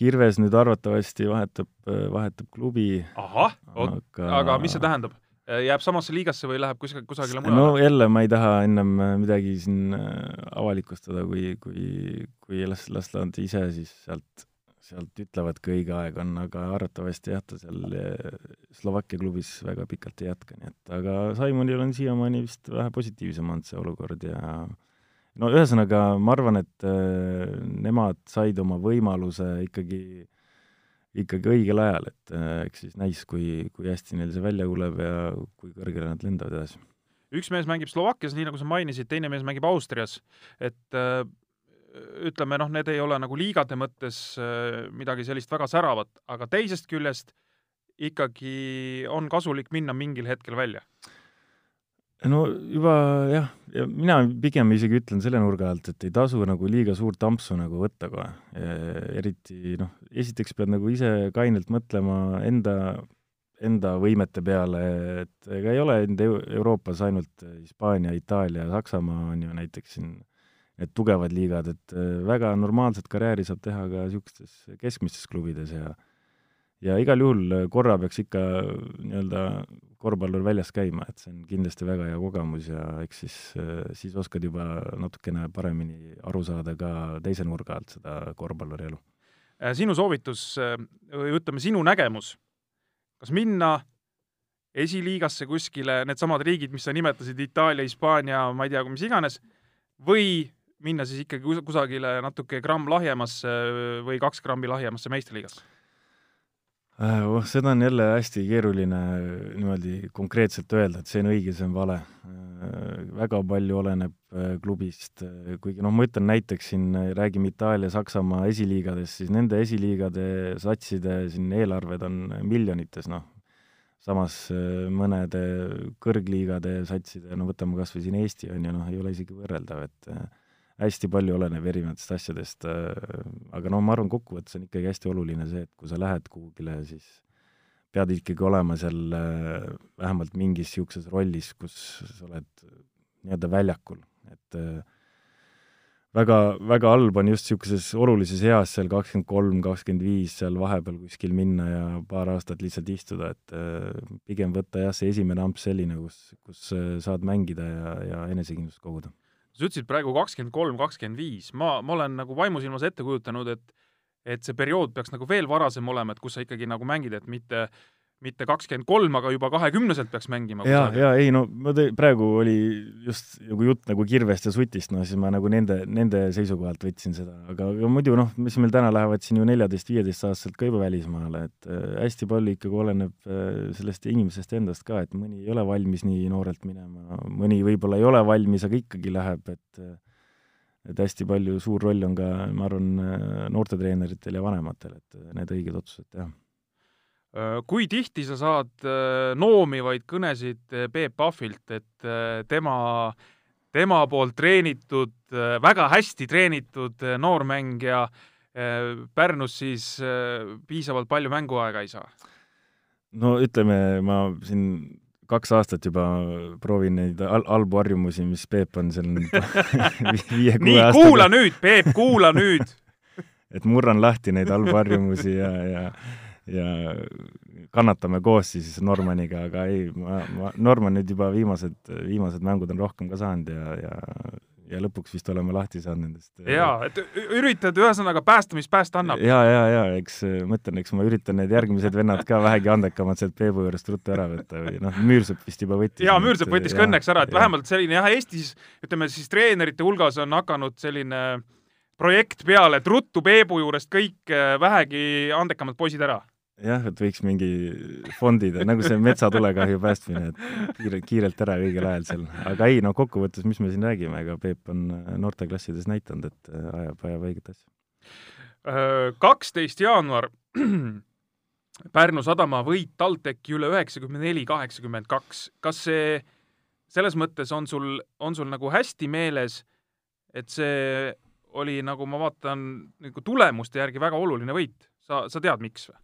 Kirves nüüd arvatavasti vahetab, vahetab klubi. ahah, aga... aga mis see tähendab? jääb samasse liigasse või läheb kusagile, kusagile mujale? no jälle, ma ei taha ennem midagi siin äh, avalikustada, kui, kui, kui las, las nad ise siis sealt, sealt ütlevad, kui õige aeg on, aga arvatavasti jah, ta seal äh, Slovakkia klubis väga pikalt ei jätka, nii et aga Saimonil on siiamaani vist vähe positiivsem olnud see olukord ja äh, no ühesõnaga, ma arvan, et äh, nemad said oma võimaluse ikkagi, ikkagi õigel ajal, et äh, eks siis näis, kui, kui hästi neil see välja tuleb ja kui kõrgele nad lendavad edasi. üks mees mängib Slovakkias, nii nagu sa mainisid, teine mees mängib Austrias, et äh, ütleme noh, need ei ole nagu liigade mõttes midagi sellist väga säravat, aga teisest küljest ikkagi on kasulik minna mingil hetkel välja no juba jah, ja mina pigem isegi ütlen selle nurga alt, et ei tasu nagu liiga suurt ampsu nagu võtta kohe. eriti noh, esiteks pead nagu ise kainelt mõtlema enda, enda võimete peale, et ega ei ole Euroopas ainult Hispaania, Itaalia, Saksamaa on ju näiteks siin need tugevad liigad, et väga normaalset karjääri saab teha ka niisugustes keskmistes klubides ja ja igal juhul korra peaks ikka nii-öelda korvpallur väljas käima, et see on kindlasti väga hea kogemus ja eks siis, siis oskad juba natukene paremini aru saada ka teise nurga alt seda korvpalluri elu. Äh, sinu soovitus või ütleme, sinu nägemus, kas minna esiliigasse kuskile, needsamad riigid, mis sa nimetasid, Itaalia, Hispaania, ma ei tea, mis iganes, või minna siis ikkagi kusagile natuke gramm lahjemasse või kaks grammi lahjemasse meistriliigasse? Äh, oh, seda on jälle hästi keeruline niimoodi konkreetselt öelda, et see on õige, see on vale. Äh, väga palju oleneb äh, klubist, kuigi noh, ma ütlen näiteks siin, räägime Itaalia, Saksamaa esiliigadest, siis nende esiliigade satside siin eelarved on miljonites, noh. samas mõnede kõrgliigade satside, no võtame kas või siin Eesti, on ju, noh, ei ole isegi võrreldav, et hästi palju oleneb erinevatest asjadest, aga no ma arvan, kokkuvõttes on ikkagi hästi oluline see, et kui sa lähed kuhugile, siis pead ikkagi olema seal vähemalt mingis niisuguses rollis, kus sa oled nii-öelda väljakul, et äh, väga, väga halb on just niisuguses olulises eas seal kakskümmend kolm, kakskümmend viis seal vahepeal kuskil minna ja paar aastat lihtsalt istuda, et äh, pigem võtta jah, see esimene amps selline, kus, kus äh, saad mängida ja, ja enesekindlust koguda. Sa ütlesid praegu kakskümmend kolm, kakskümmend viis, ma, ma olen nagu vaimusilmas ette kujutanud, et et see periood peaks nagu veel varasem olema, et kus sa ikkagi nagu mängid, et mitte mitte kakskümmend kolm, aga juba kahekümneselt peaks mängima. ja, ja ei no ma te, praegu oli just nagu jutt nagu kirvest ja sutist, no siis ma nagu nende, nende seisukohalt võtsin seda, aga, aga muidu noh, mis meil täna lähevad siin ju neljateist-viieteist-aastaselt ka juba välismaale, et äh, hästi palju ikkagi oleneb äh, sellest inimesest endast ka, et mõni ei ole valmis nii noorelt minema, mõni võib-olla ei ole valmis, aga ikkagi läheb, et äh, et hästi palju, suur roll on ka, ma arvan, äh, noortetreeneritel ja vanematel, et äh, need õiged otsused teha kui tihti sa saad äh, noomivaid kõnesid äh, Peep Pahvilt, et tema, tema poolt treenitud, väga hästi treenitud noormängija Pärnus siis piisavalt palju mänguaega ei saa? no ütleme, ma siin kaks aastat juba proovin neid al halbu harjumusi, mis Peep on seal viie-kuue aastaga. kuula nüüd, Peep, kuula nüüd et murran lahti neid halbu harjumusi ja, ja ja kannatame koos siis Normaniga, aga ei, ma, ma, Norman nüüd juba viimased, viimased mängud on rohkem ka saanud ja, ja ja lõpuks vist oleme lahti saanud nendest. jaa, et üritad ühesõnaga päästa, mis päästa annab. ja, ja, ja eks ma ütlen, eks ma üritan need järgmised vennad ka vähegi andekamad sealt Peebu juurest ruttu ära võtta või noh, Müürsepp vist juba võttis. jaa, Müürsepp võttis ka õnneks ära, et ja. vähemalt selline jah, Eestis ütleme siis treenerite hulgas on hakanud selline projekt peale, et ruttu Peebu juurest kõik vähegi andekamad poisid ära jah, et võiks mingi fondid, nagu see metsatulekahju päästmine, et kiirelt, kiirelt ära õigel ajal seal. aga ei, no kokkuvõttes, mis me siin räägime, ega Peep on noorteklassides näidanud, et äh, ajab, ajab õiget asja. Äh, kaksteist jaanuar Pärnu sadama võit TalTechi üle üheksakümne neli, kaheksakümmend kaks. kas see selles mõttes on sul, on sul nagu hästi meeles, et see oli, nagu ma vaatan, nagu tulemuste järgi väga oluline võit? sa, sa tead, miks või?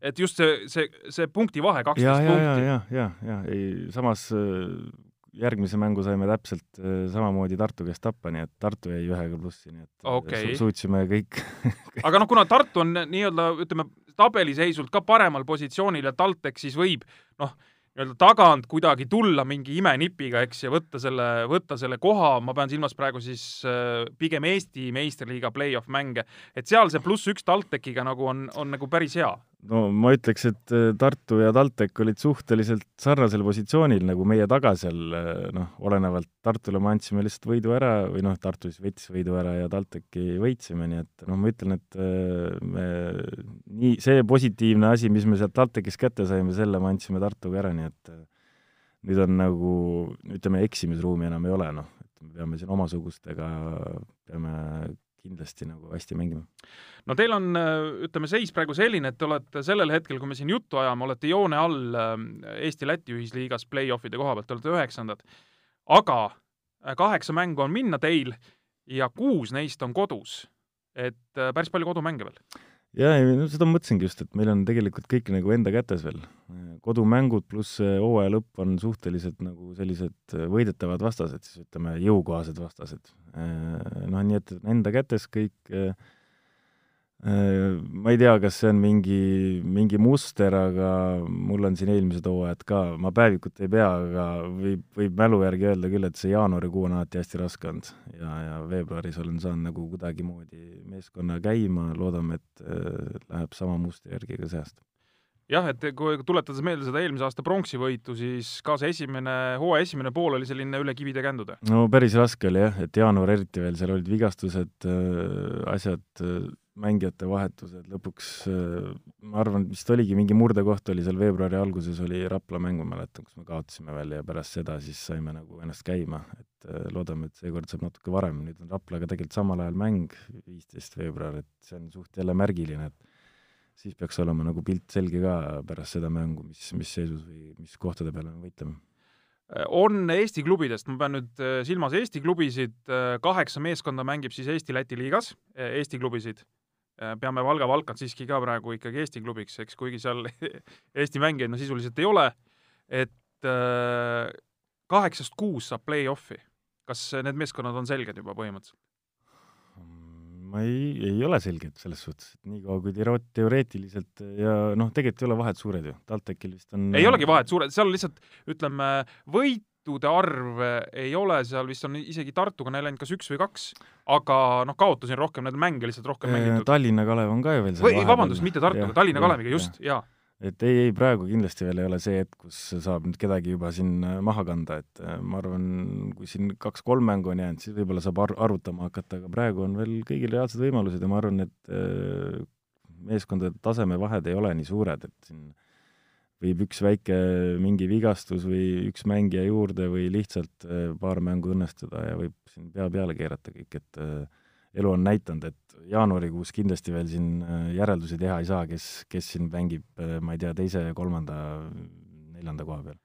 Et just see, see, see punkti vahe, kaksteist punkti. ja, ja, ja, ja, ei, samas äh, järgmise mängu saime täpselt äh, samamoodi Tartu käest tappa, nii et Tartu jäi ühega plussi, nii et okay. su suutsime kõik aga noh, kuna Tartu on nii-öelda, ütleme, tabeliseisult ka paremal positsioonil ja TalTech siis võib noh, nii-öelda tagant kuidagi tulla mingi imenipiga, eks, ja võtta selle, võtta selle koha, ma pean silmas praegu siis äh, pigem Eesti meistriliiga play-off mänge, et seal see pluss üks TalTechiga nagu on, on nagu päris hea no ma ütleks, et äh, Tartu ja TalTech olid suhteliselt sarnasel positsioonil nagu meie taga seal, äh, noh, olenevalt Tartule me andsime lihtsalt võidu ära või noh, Tartu siis võttis võidu ära ja TalTechi võitsime, nii et noh, ma ütlen, et äh, me nii, see positiivne asi, mis me sealt TalTechist kätte saime, selle me andsime Tartuga ära, nii et nüüd on nagu, ütleme, eksimisruumi enam ei ole, noh, et me peame siin omasugustega, peame kindlasti nagu hästi mängima. no teil on, ütleme, seis praegu selline, et te olete sellel hetkel, kui me siin juttu ajame, olete joone all äh, Eesti-Läti ühisliigas play-offide koha pealt, te olete üheksandad. aga äh, kaheksa mängu on minna teil ja kuus neist on kodus. et äh, päris palju kodumänge veel jaa, ei no seda mõtlesingi just, et meil on tegelikult kõik nagu enda kätes veel. kodumängud pluss hooaja lõpp on suhteliselt nagu sellised võidetavad vastased, siis ütleme, jõukohased vastased. Noh, nii et enda kätes kõik Äh, ma ei tea, kas see on mingi, mingi muster, aga mul on siin eelmised hooajad ka, ma päevikut ei pea, aga võib, võib mälu järgi öelda küll, et see jaanuarikuu on alati hästi raske olnud. Ja, ja veebruaris olen saanud nagu kuidagimoodi meeskonna käima, loodame, et äh, läheb sama mustri järgi ka see aasta jah, et kui tuletades meelde seda eelmise aasta pronksivõitu, siis ka see esimene, hooaja esimene pool oli selline üle kivide kändude? no päris raske oli jah, et jaanuar eriti veel, seal olid vigastused äh,, asjad äh,, mängijate vahetused, lõpuks äh, ma arvan, vist oligi mingi murdekoht oli seal veebruari alguses, oli Rapla mäng, ma mäletan, kus me kaotasime veel ja pärast seda siis saime nagu ennast käima, et äh, loodame, et seekord saab natuke varem, nüüd on Raplaga tegelikult samal ajal mäng, viisteist veebruar, et see on suht jälle märgiline, et siis peaks olema nagu pilt selge ka pärast seda mängu, mis, mis seisus või mis kohtade peale me võitleme on Eesti klubidest, ma pean nüüd äh, silmas Eesti klubisid, kaheksa meeskonda mängib siis Eesti-Läti liigas, Eesti klubisid. Peame Valga Valkat siiski ka praegu ikkagi Eesti klubiks, eks kuigi seal Eesti mängijaid no sisuliselt ei ole, et kaheksast kuus saab play-off'i. kas need meeskonnad on selged juba põhimõtteliselt? ma ei, ei ole selged selles suhtes, et niikaua kui tero-, teoreetiliselt ja noh, tegelikult ei ole vahed suured ju, TalTechil vist on ei olegi vahet suured, seal lihtsalt ütleme, võitude arv ei ole seal vist on isegi Tartuga neil ainult kas üks või kaks, aga noh, kaotusi on rohkem, need mänge lihtsalt rohkem mängitud. Tallinna Kalev on ka ju veel või vabandust, mitte Tartuga, Tallinna Kaleviga, just, jaa. Et ei, ei praegu kindlasti veel ei ole see hetk, kus saab nüüd kedagi juba siin äh, maha kanda, et äh, ma arvan, kui siin kaks-kolm mängu on jäänud, siis võib-olla saab ar-, arvutama hakata, aga praegu on veel kõigil reaalsed võimalused ja ma arvan, et äh, meeskondade tasemevahed ei ole nii suured, et siin võib üks väike mingi vigastus või üks mängija juurde või lihtsalt paar mängu õnnestuda ja võib siin pea peale keerata kõik, et elu on näidanud, et jaanuarikuus kindlasti veel siin äh, järeldusi teha ei saa, kes, kes siin mängib, äh, ma ei tea, teise, kolmanda, neljanda koha peal.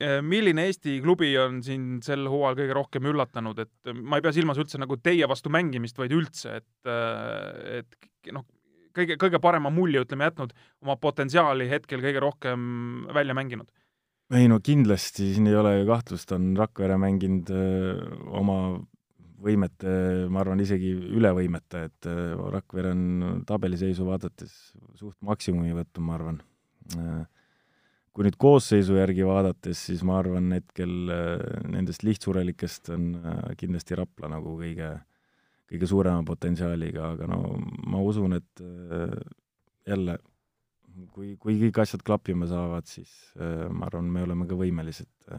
Äh, milline Eesti klubi on sind sel hooajal kõige rohkem üllatanud, et ma ei pea silmas üldse nagu teie vastu mängimist, vaid üldse, et, et noh, kõige, kõige parema mulje, ütleme, jätnud oma potentsiaali hetkel kõige rohkem välja mänginud? ei no kindlasti, siin ei ole ju kahtlust, on Rakvere mänginud öö, oma võimete, ma arvan, isegi üle võimete, et Rakvere on tabeliseisu vaadates suht maksimumi võtnud, ma arvan. Kui nüüd koosseisu järgi vaadates, siis ma arvan, hetkel nendest lihtsurelikest on kindlasti Rapla nagu kõige, kõige suurema potentsiaaliga, aga no ma usun, et jälle, kui, kui kõik asjad klappima saavad, siis ma arvan, me oleme ka võimelised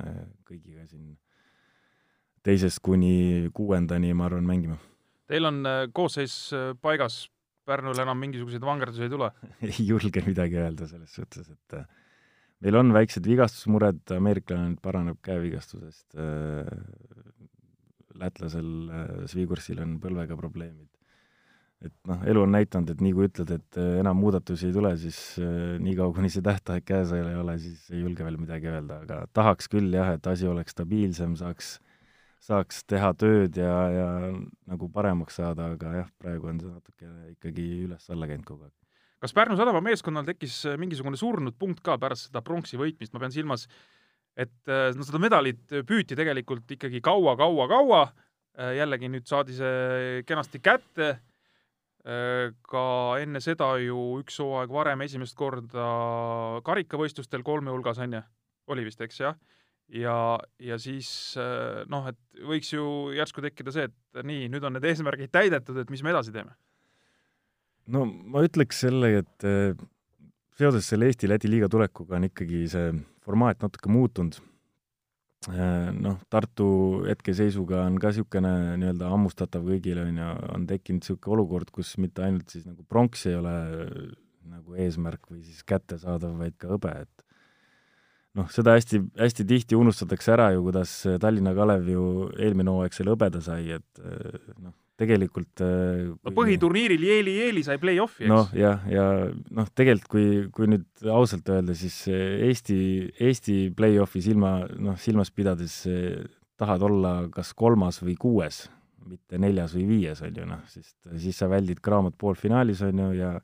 kõigiga siin teisest kuni kuuendani, ma arvan, mängima. Teil on äh, koosseis äh, paigas, Pärnul enam mingisuguseid vangerdusi ei tule ei julge midagi öelda selles suhtes, et äh, meil on väiksed vigastusmured, ameeriklane nüüd paraneb käevigastusest, lätlasel Svigursil on põlvega probleemid. et noh, elu on näidanud, et nii kui ütled, et enam muudatusi ei tule, siis niikaua, kuni see tähtaeg käes ei ole, siis ei julge veel midagi öelda, aga tahaks küll jah, et asi oleks stabiilsem, saaks äh, saaks teha tööd ja, ja nagu paremaks saada, aga jah, praegu on see natuke ikkagi üles-alla käinud kogu aeg. kas Pärnu sadama meeskonnal tekkis äh, mingisugune surnud punkt ka pärast seda pronksi võitmist, ma pean silmas, et äh, no seda medalit püüti tegelikult ikkagi kaua-kaua-kaua, äh, jällegi nüüd saadi see kenasti kätte, ka enne seda ju üks hooaeg varem esimest korda karikavõistlustel kolme hulgas, on ju, oli vist, eks jah? Ja, ja siis äh, noh, et võiks ju järsku tekkida see, et nii, nüüd on need eesmärgid täidetud, et mis me edasi teeme? no ma ütleks sellega, et äh, seoses selle Eesti-Läti liiga tulekuga on ikkagi see formaat natuke muutunud. Äh, noh, Tartu hetkeseisuga on ka niisugune nii-öelda hammustatav kõigile, on ju, on tekkinud niisugune olukord, kus mitte ainult siis nagu pronks ei ole nagu eesmärk või siis kättesaadav, vaid ka hõbe, et noh, seda hästi, hästi tihti unustatakse ära ju, kuidas Tallinna Kalev ju eelmine hooaeg selle hõbeda sai, et eh, noh, tegelikult eh, no põhiturniiril Jeeli-Jeeli sai play-off'i, eks? noh, jah, ja noh, tegelikult kui, kui nüüd ausalt öelda, siis Eesti, Eesti play-off'i silma, noh, silmas pidades tahad olla kas kolmas või kuues, mitte neljas või viies, on ju, noh, sest siis sa väldid Graamot poolfinaalis, on ju, ja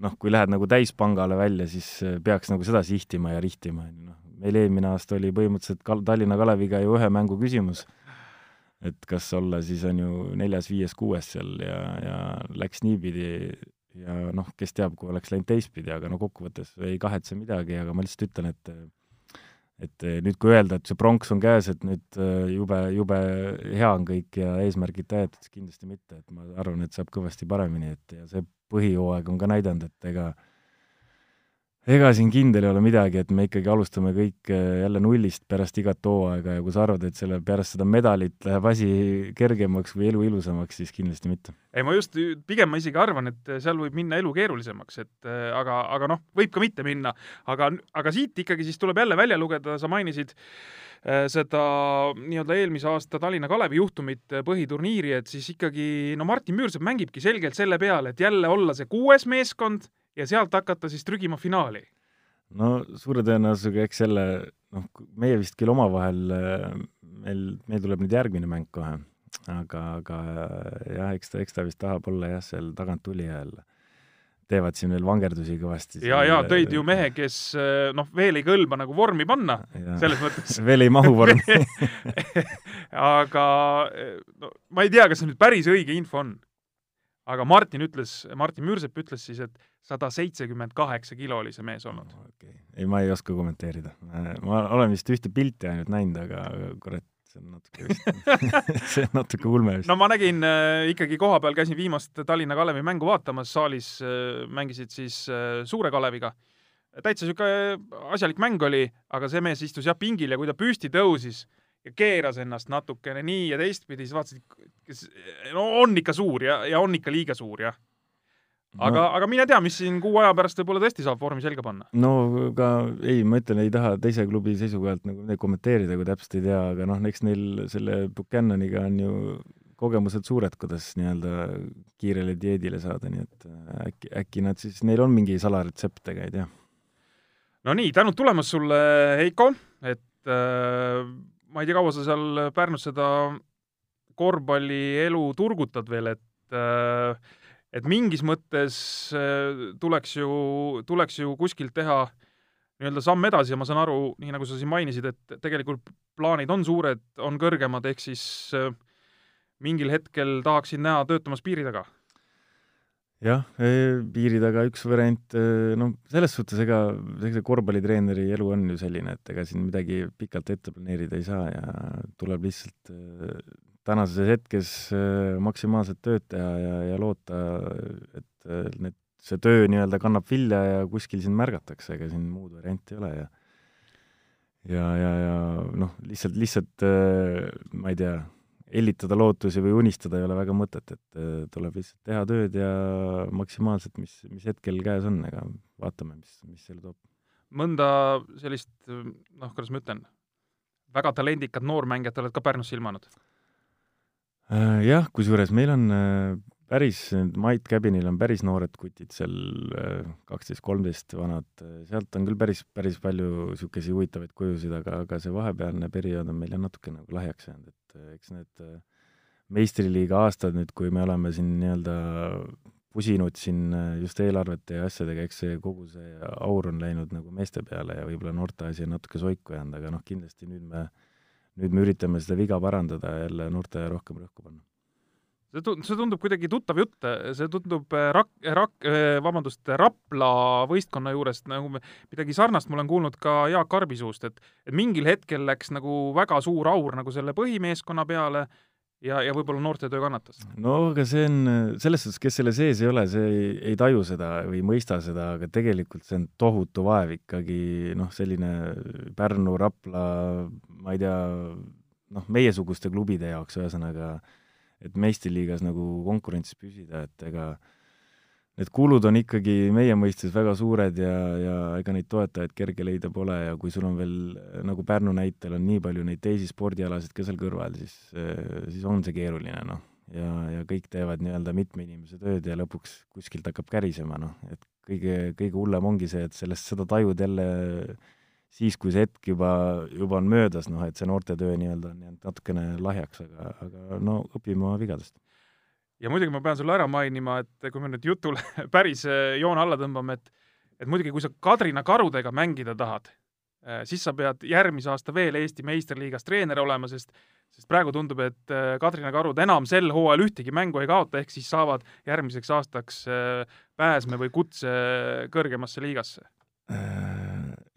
noh, kui lähed nagu täispangale välja, siis peaks nagu seda sihtima ja rihtima, on ju, noh, meil eelmine aasta oli põhimõtteliselt Kal-, Tallinna Kaleviga ju ühe mängu küsimus, et kas olla siis on ju neljas, viies, kuues seal ja, ja läks niipidi ja noh, kes teab, kui oleks läinud teistpidi, aga no kokkuvõttes ei kahetse midagi, aga ma lihtsalt ütlen, et et nüüd, kui öelda, et see pronks on käes, et nüüd jube, jube hea on kõik ja eesmärgid täidetud, siis kindlasti mitte, et ma arvan, et saab kõvasti paremini, et ja see põhihooaeg on ka näidanud, et ega äh, ega siin kindel ei ole midagi, et me ikkagi alustame kõik äh, jälle nullist pärast igat hooaega ja kui sa arvad, et selle, pärast seda medalit läheb asi kergemaks või elu ilusamaks, siis kindlasti mitte. ei, ma just, pigem ma isegi arvan, et seal võib minna elu keerulisemaks, et äh, aga, aga noh, võib ka mitte minna. aga, aga siit ikkagi siis tuleb jälle välja lugeda, sa mainisid äh, seda nii-öelda eelmise aasta Tallinna Kalevi juhtumit põhiturniiri, et siis ikkagi no Martin Müürsepp mängibki selgelt selle peale, et jälle olla see kuues meeskond ja sealt hakata siis trügima finaali? no suure tõenäosusega eks selle noh, meie vist küll omavahel, meil, meil tuleb nüüd järgmine mäng kohe, aga, aga jah, eks ta, eks ta vist tahab olla jah, seal tagantulija jälle teevad siin veel vangerdusi kõvasti. ja, ja tõid ju mehe, kes noh, veel ei kõlba nagu vormi panna, selles mõttes veel ei mahu vormi aga no ma ei tea, kas see nüüd päris õige info on. aga Martin ütles, Martin Müürsepp ütles siis, et sada seitsekümmend kaheksa kilo oli see mees olnud okay.. ei, ma ei oska kommenteerida. ma olen vist ühte pilti ainult näinud, aga kurat, see on natuke vist see on natuke ulme vist. no ma nägin äh, ikkagi kohapeal, käisin viimast Tallinna Kalevi mängu vaatamas, saalis äh, mängisid siis äh, Suure Kaleviga. täitsa niisugune asjalik mäng oli, aga see mees istus jah pingil ja kui ta püsti tõusis ja keeras ennast natukene nii ja teistpidi, siis vaatasid, kes no on ikka suur ja, ja on ikka liiga suur jah aga no., aga mine tea, mis siin kuu aja pärast võib-olla tõesti saab vormi selga panna. no aga ei, ma ütlen, ei taha teise klubi seisukohalt nagu midagi kommenteerida, kui täpselt ei tea, aga noh, eks neil selle Buchananiga on ju kogemused suured, kuidas nii-öelda kiirele dieedile saada, nii et äh, äkki, äkki nad siis, neil on mingi salaretsept, ega ei tea. no nii, tänud tulemast sulle, Heiko, et äh, ma ei tea, kaua sa seal Pärnus seda korvpallielu turgutad veel, et äh, et mingis mõttes äh, tuleks ju, tuleks ju kuskilt teha nii-öelda samm edasi ja ma saan aru, nii nagu sa siin mainisid, et tegelikult plaanid on suured, on kõrgemad, ehk siis äh, mingil hetkel tahaksid näha töötamas piiri taga? jah, e, piiri taga üks variant, e, no selles suhtes ega see korvpallitreeneri elu on ju selline, et ega siin midagi pikalt ette planeerida ei saa ja tuleb lihtsalt e, tänases hetkes äh, maksimaalset tööd teha ja, ja loota, et äh, need, see töö nii-öelda kannab vilja ja kuskil sind märgatakse, ega siin muud varianti ei ole ja ja, ja, ja noh, lihtsalt, lihtsalt äh, ma ei tea, hellitada lootusi või unistada ei ole väga mõtet, et tuleb lihtsalt teha tööd ja maksimaalselt, mis, mis hetkel käes on, ega vaatame, mis, mis elu toob. mõnda sellist, noh, kuidas ma ütlen, väga talendikat noormängijat oled ka Pärnusse ilmanud? Äh, jah, kusjuures meil on äh, päris, Mait Cabinil on päris noored kutid seal, äh, kaksteist, kolmteist vanad, sealt on küll päris, päris palju niisuguseid huvitavaid kujusid, aga, aga see vahepealne periood on meil jah natuke nagu lahjaks jäänud, et eks need meistriliiga aastad nüüd, kui me oleme siin nii-öelda pusinud siin just eelarvete ja asjadega, eks see kogu see aur on läinud nagu meeste peale ja võib-olla noorte asi on natuke soiku jäänud, aga noh, kindlasti nüüd me äh, nüüd me üritame seda viga parandada ja jälle noortele rohkem rõhku panna. see tundub, see tundub kuidagi tuttav jutt, see tundub äh, Rak-, Rak-, äh, vabandust, Rapla võistkonna juurest nagu midagi sarnast ma olen kuulnud ka Jaak Arbi suust, et et mingil hetkel läks nagu väga suur aur nagu selle põhimeeskonna peale ja, ja võib-olla noortetöö kannatas? no aga see on, selles suhtes, kes selle sees ei ole, see ei, ei taju seda või ei mõista seda, aga tegelikult see on tohutu vaev ikkagi, noh, selline Pärnu, Rapla, ma ei tea, noh, meiesuguste klubide jaoks, ühesõnaga, et meistriliigas nagu konkurentsis püsida, et ega äh, need kulud on ikkagi meie mõistes väga suured ja, ja ega neid toetajaid kerge leida pole ja kui sul on veel, nagu Pärnu näitel on nii palju neid teisi spordialasid ka seal kõrval, siis, siis on see keeruline, noh. ja, ja kõik teevad nii-öelda mitme inimese tööd ja lõpuks kuskilt hakkab kärisema, noh, et kõige, kõige hullem ongi see, et sellest, seda tajud jälle siis, kui see hetk juba, juba on möödas, noh, et see noortetöö nii-öelda on jäänud natukene lahjaks, aga, aga no õpime oma vigadest ja muidugi ma pean sulle ära mainima, et kui me nüüd jutule päris äh, joone alla tõmbame, et et muidugi, kui sa Kadrina karudega mängida tahad, äh, siis sa pead järgmise aasta veel Eesti meistriliigas treener olema, sest sest praegu tundub, et äh, Kadrina karud enam sel hooajal ühtegi mängu ei kaota, ehk siis saavad järgmiseks aastaks pääsme või kutse kõrgemasse liigasse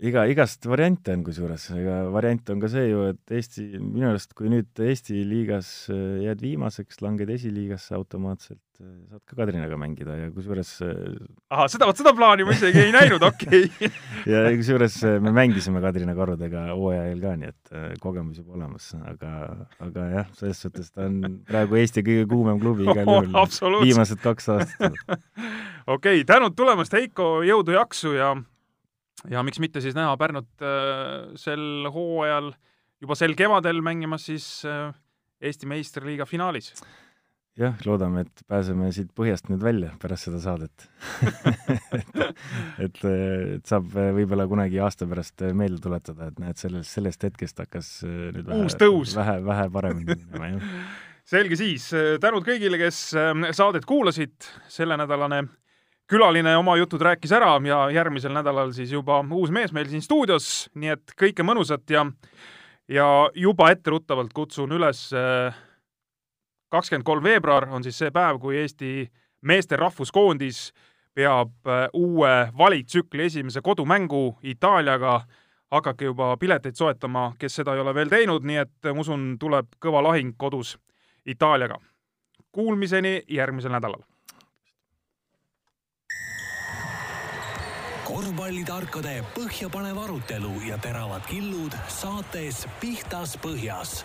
iga, igast variante on kusjuures, ega variant on ka see ju, et Eesti, minu arust kui nüüd Eesti liigas äh, jääd viimaseks, langed esiliigasse automaatselt, äh, saad ka Kadrinaga mängida ja kusjuures äh, ahah, seda, vot seda plaani ma isegi ei näinud, okei okay. ja kusjuures me mängisime Kadrina karudega hooaja eel ka, nii et kogemus juba olemas, aga, aga jah, selles suhtes ta on praegu Eesti kõige kuumem klubi igal juhul oh,, viimased kaks aastat okei okay,, tänud tulemast, Heiko, jõudu, jaksu ja ja miks mitte siis näha Pärnut äh, sel hooajal, juba sel kevadel mängimas siis äh, Eesti meistriliiga finaalis. jah, loodame, et pääseme siit põhjast nüüd välja pärast seda saadet et, et, et saab võib-olla kunagi aasta pärast meelde tuletada, et näed, sellest, sellest hetkest hakkas nüüd vähe, uus tõus. vähe, vähe paremini minema, jah. selge siis, tänud kõigile, kes saadet kuulasid, sellenädalane külaline oma jutud rääkis ära ja järgmisel nädalal siis juba uus mees meil siin stuudios, nii et kõike mõnusat ja ja juba etteruttavalt kutsun üles äh, kakskümmend kolm veebruar on siis see päev, kui Eesti meeste rahvuskoondis peab äh, uue valiktsükli esimese kodumängu Itaaliaga. hakake juba pileteid soetama, kes seda ei ole veel teinud, nii et ma usun, tuleb kõva lahing kodus Itaaliaga. Kuulmiseni järgmisel nädalal. Korvpallitarkade põhjapanev arutelu ja teravad killud saates Pihtas Põhjas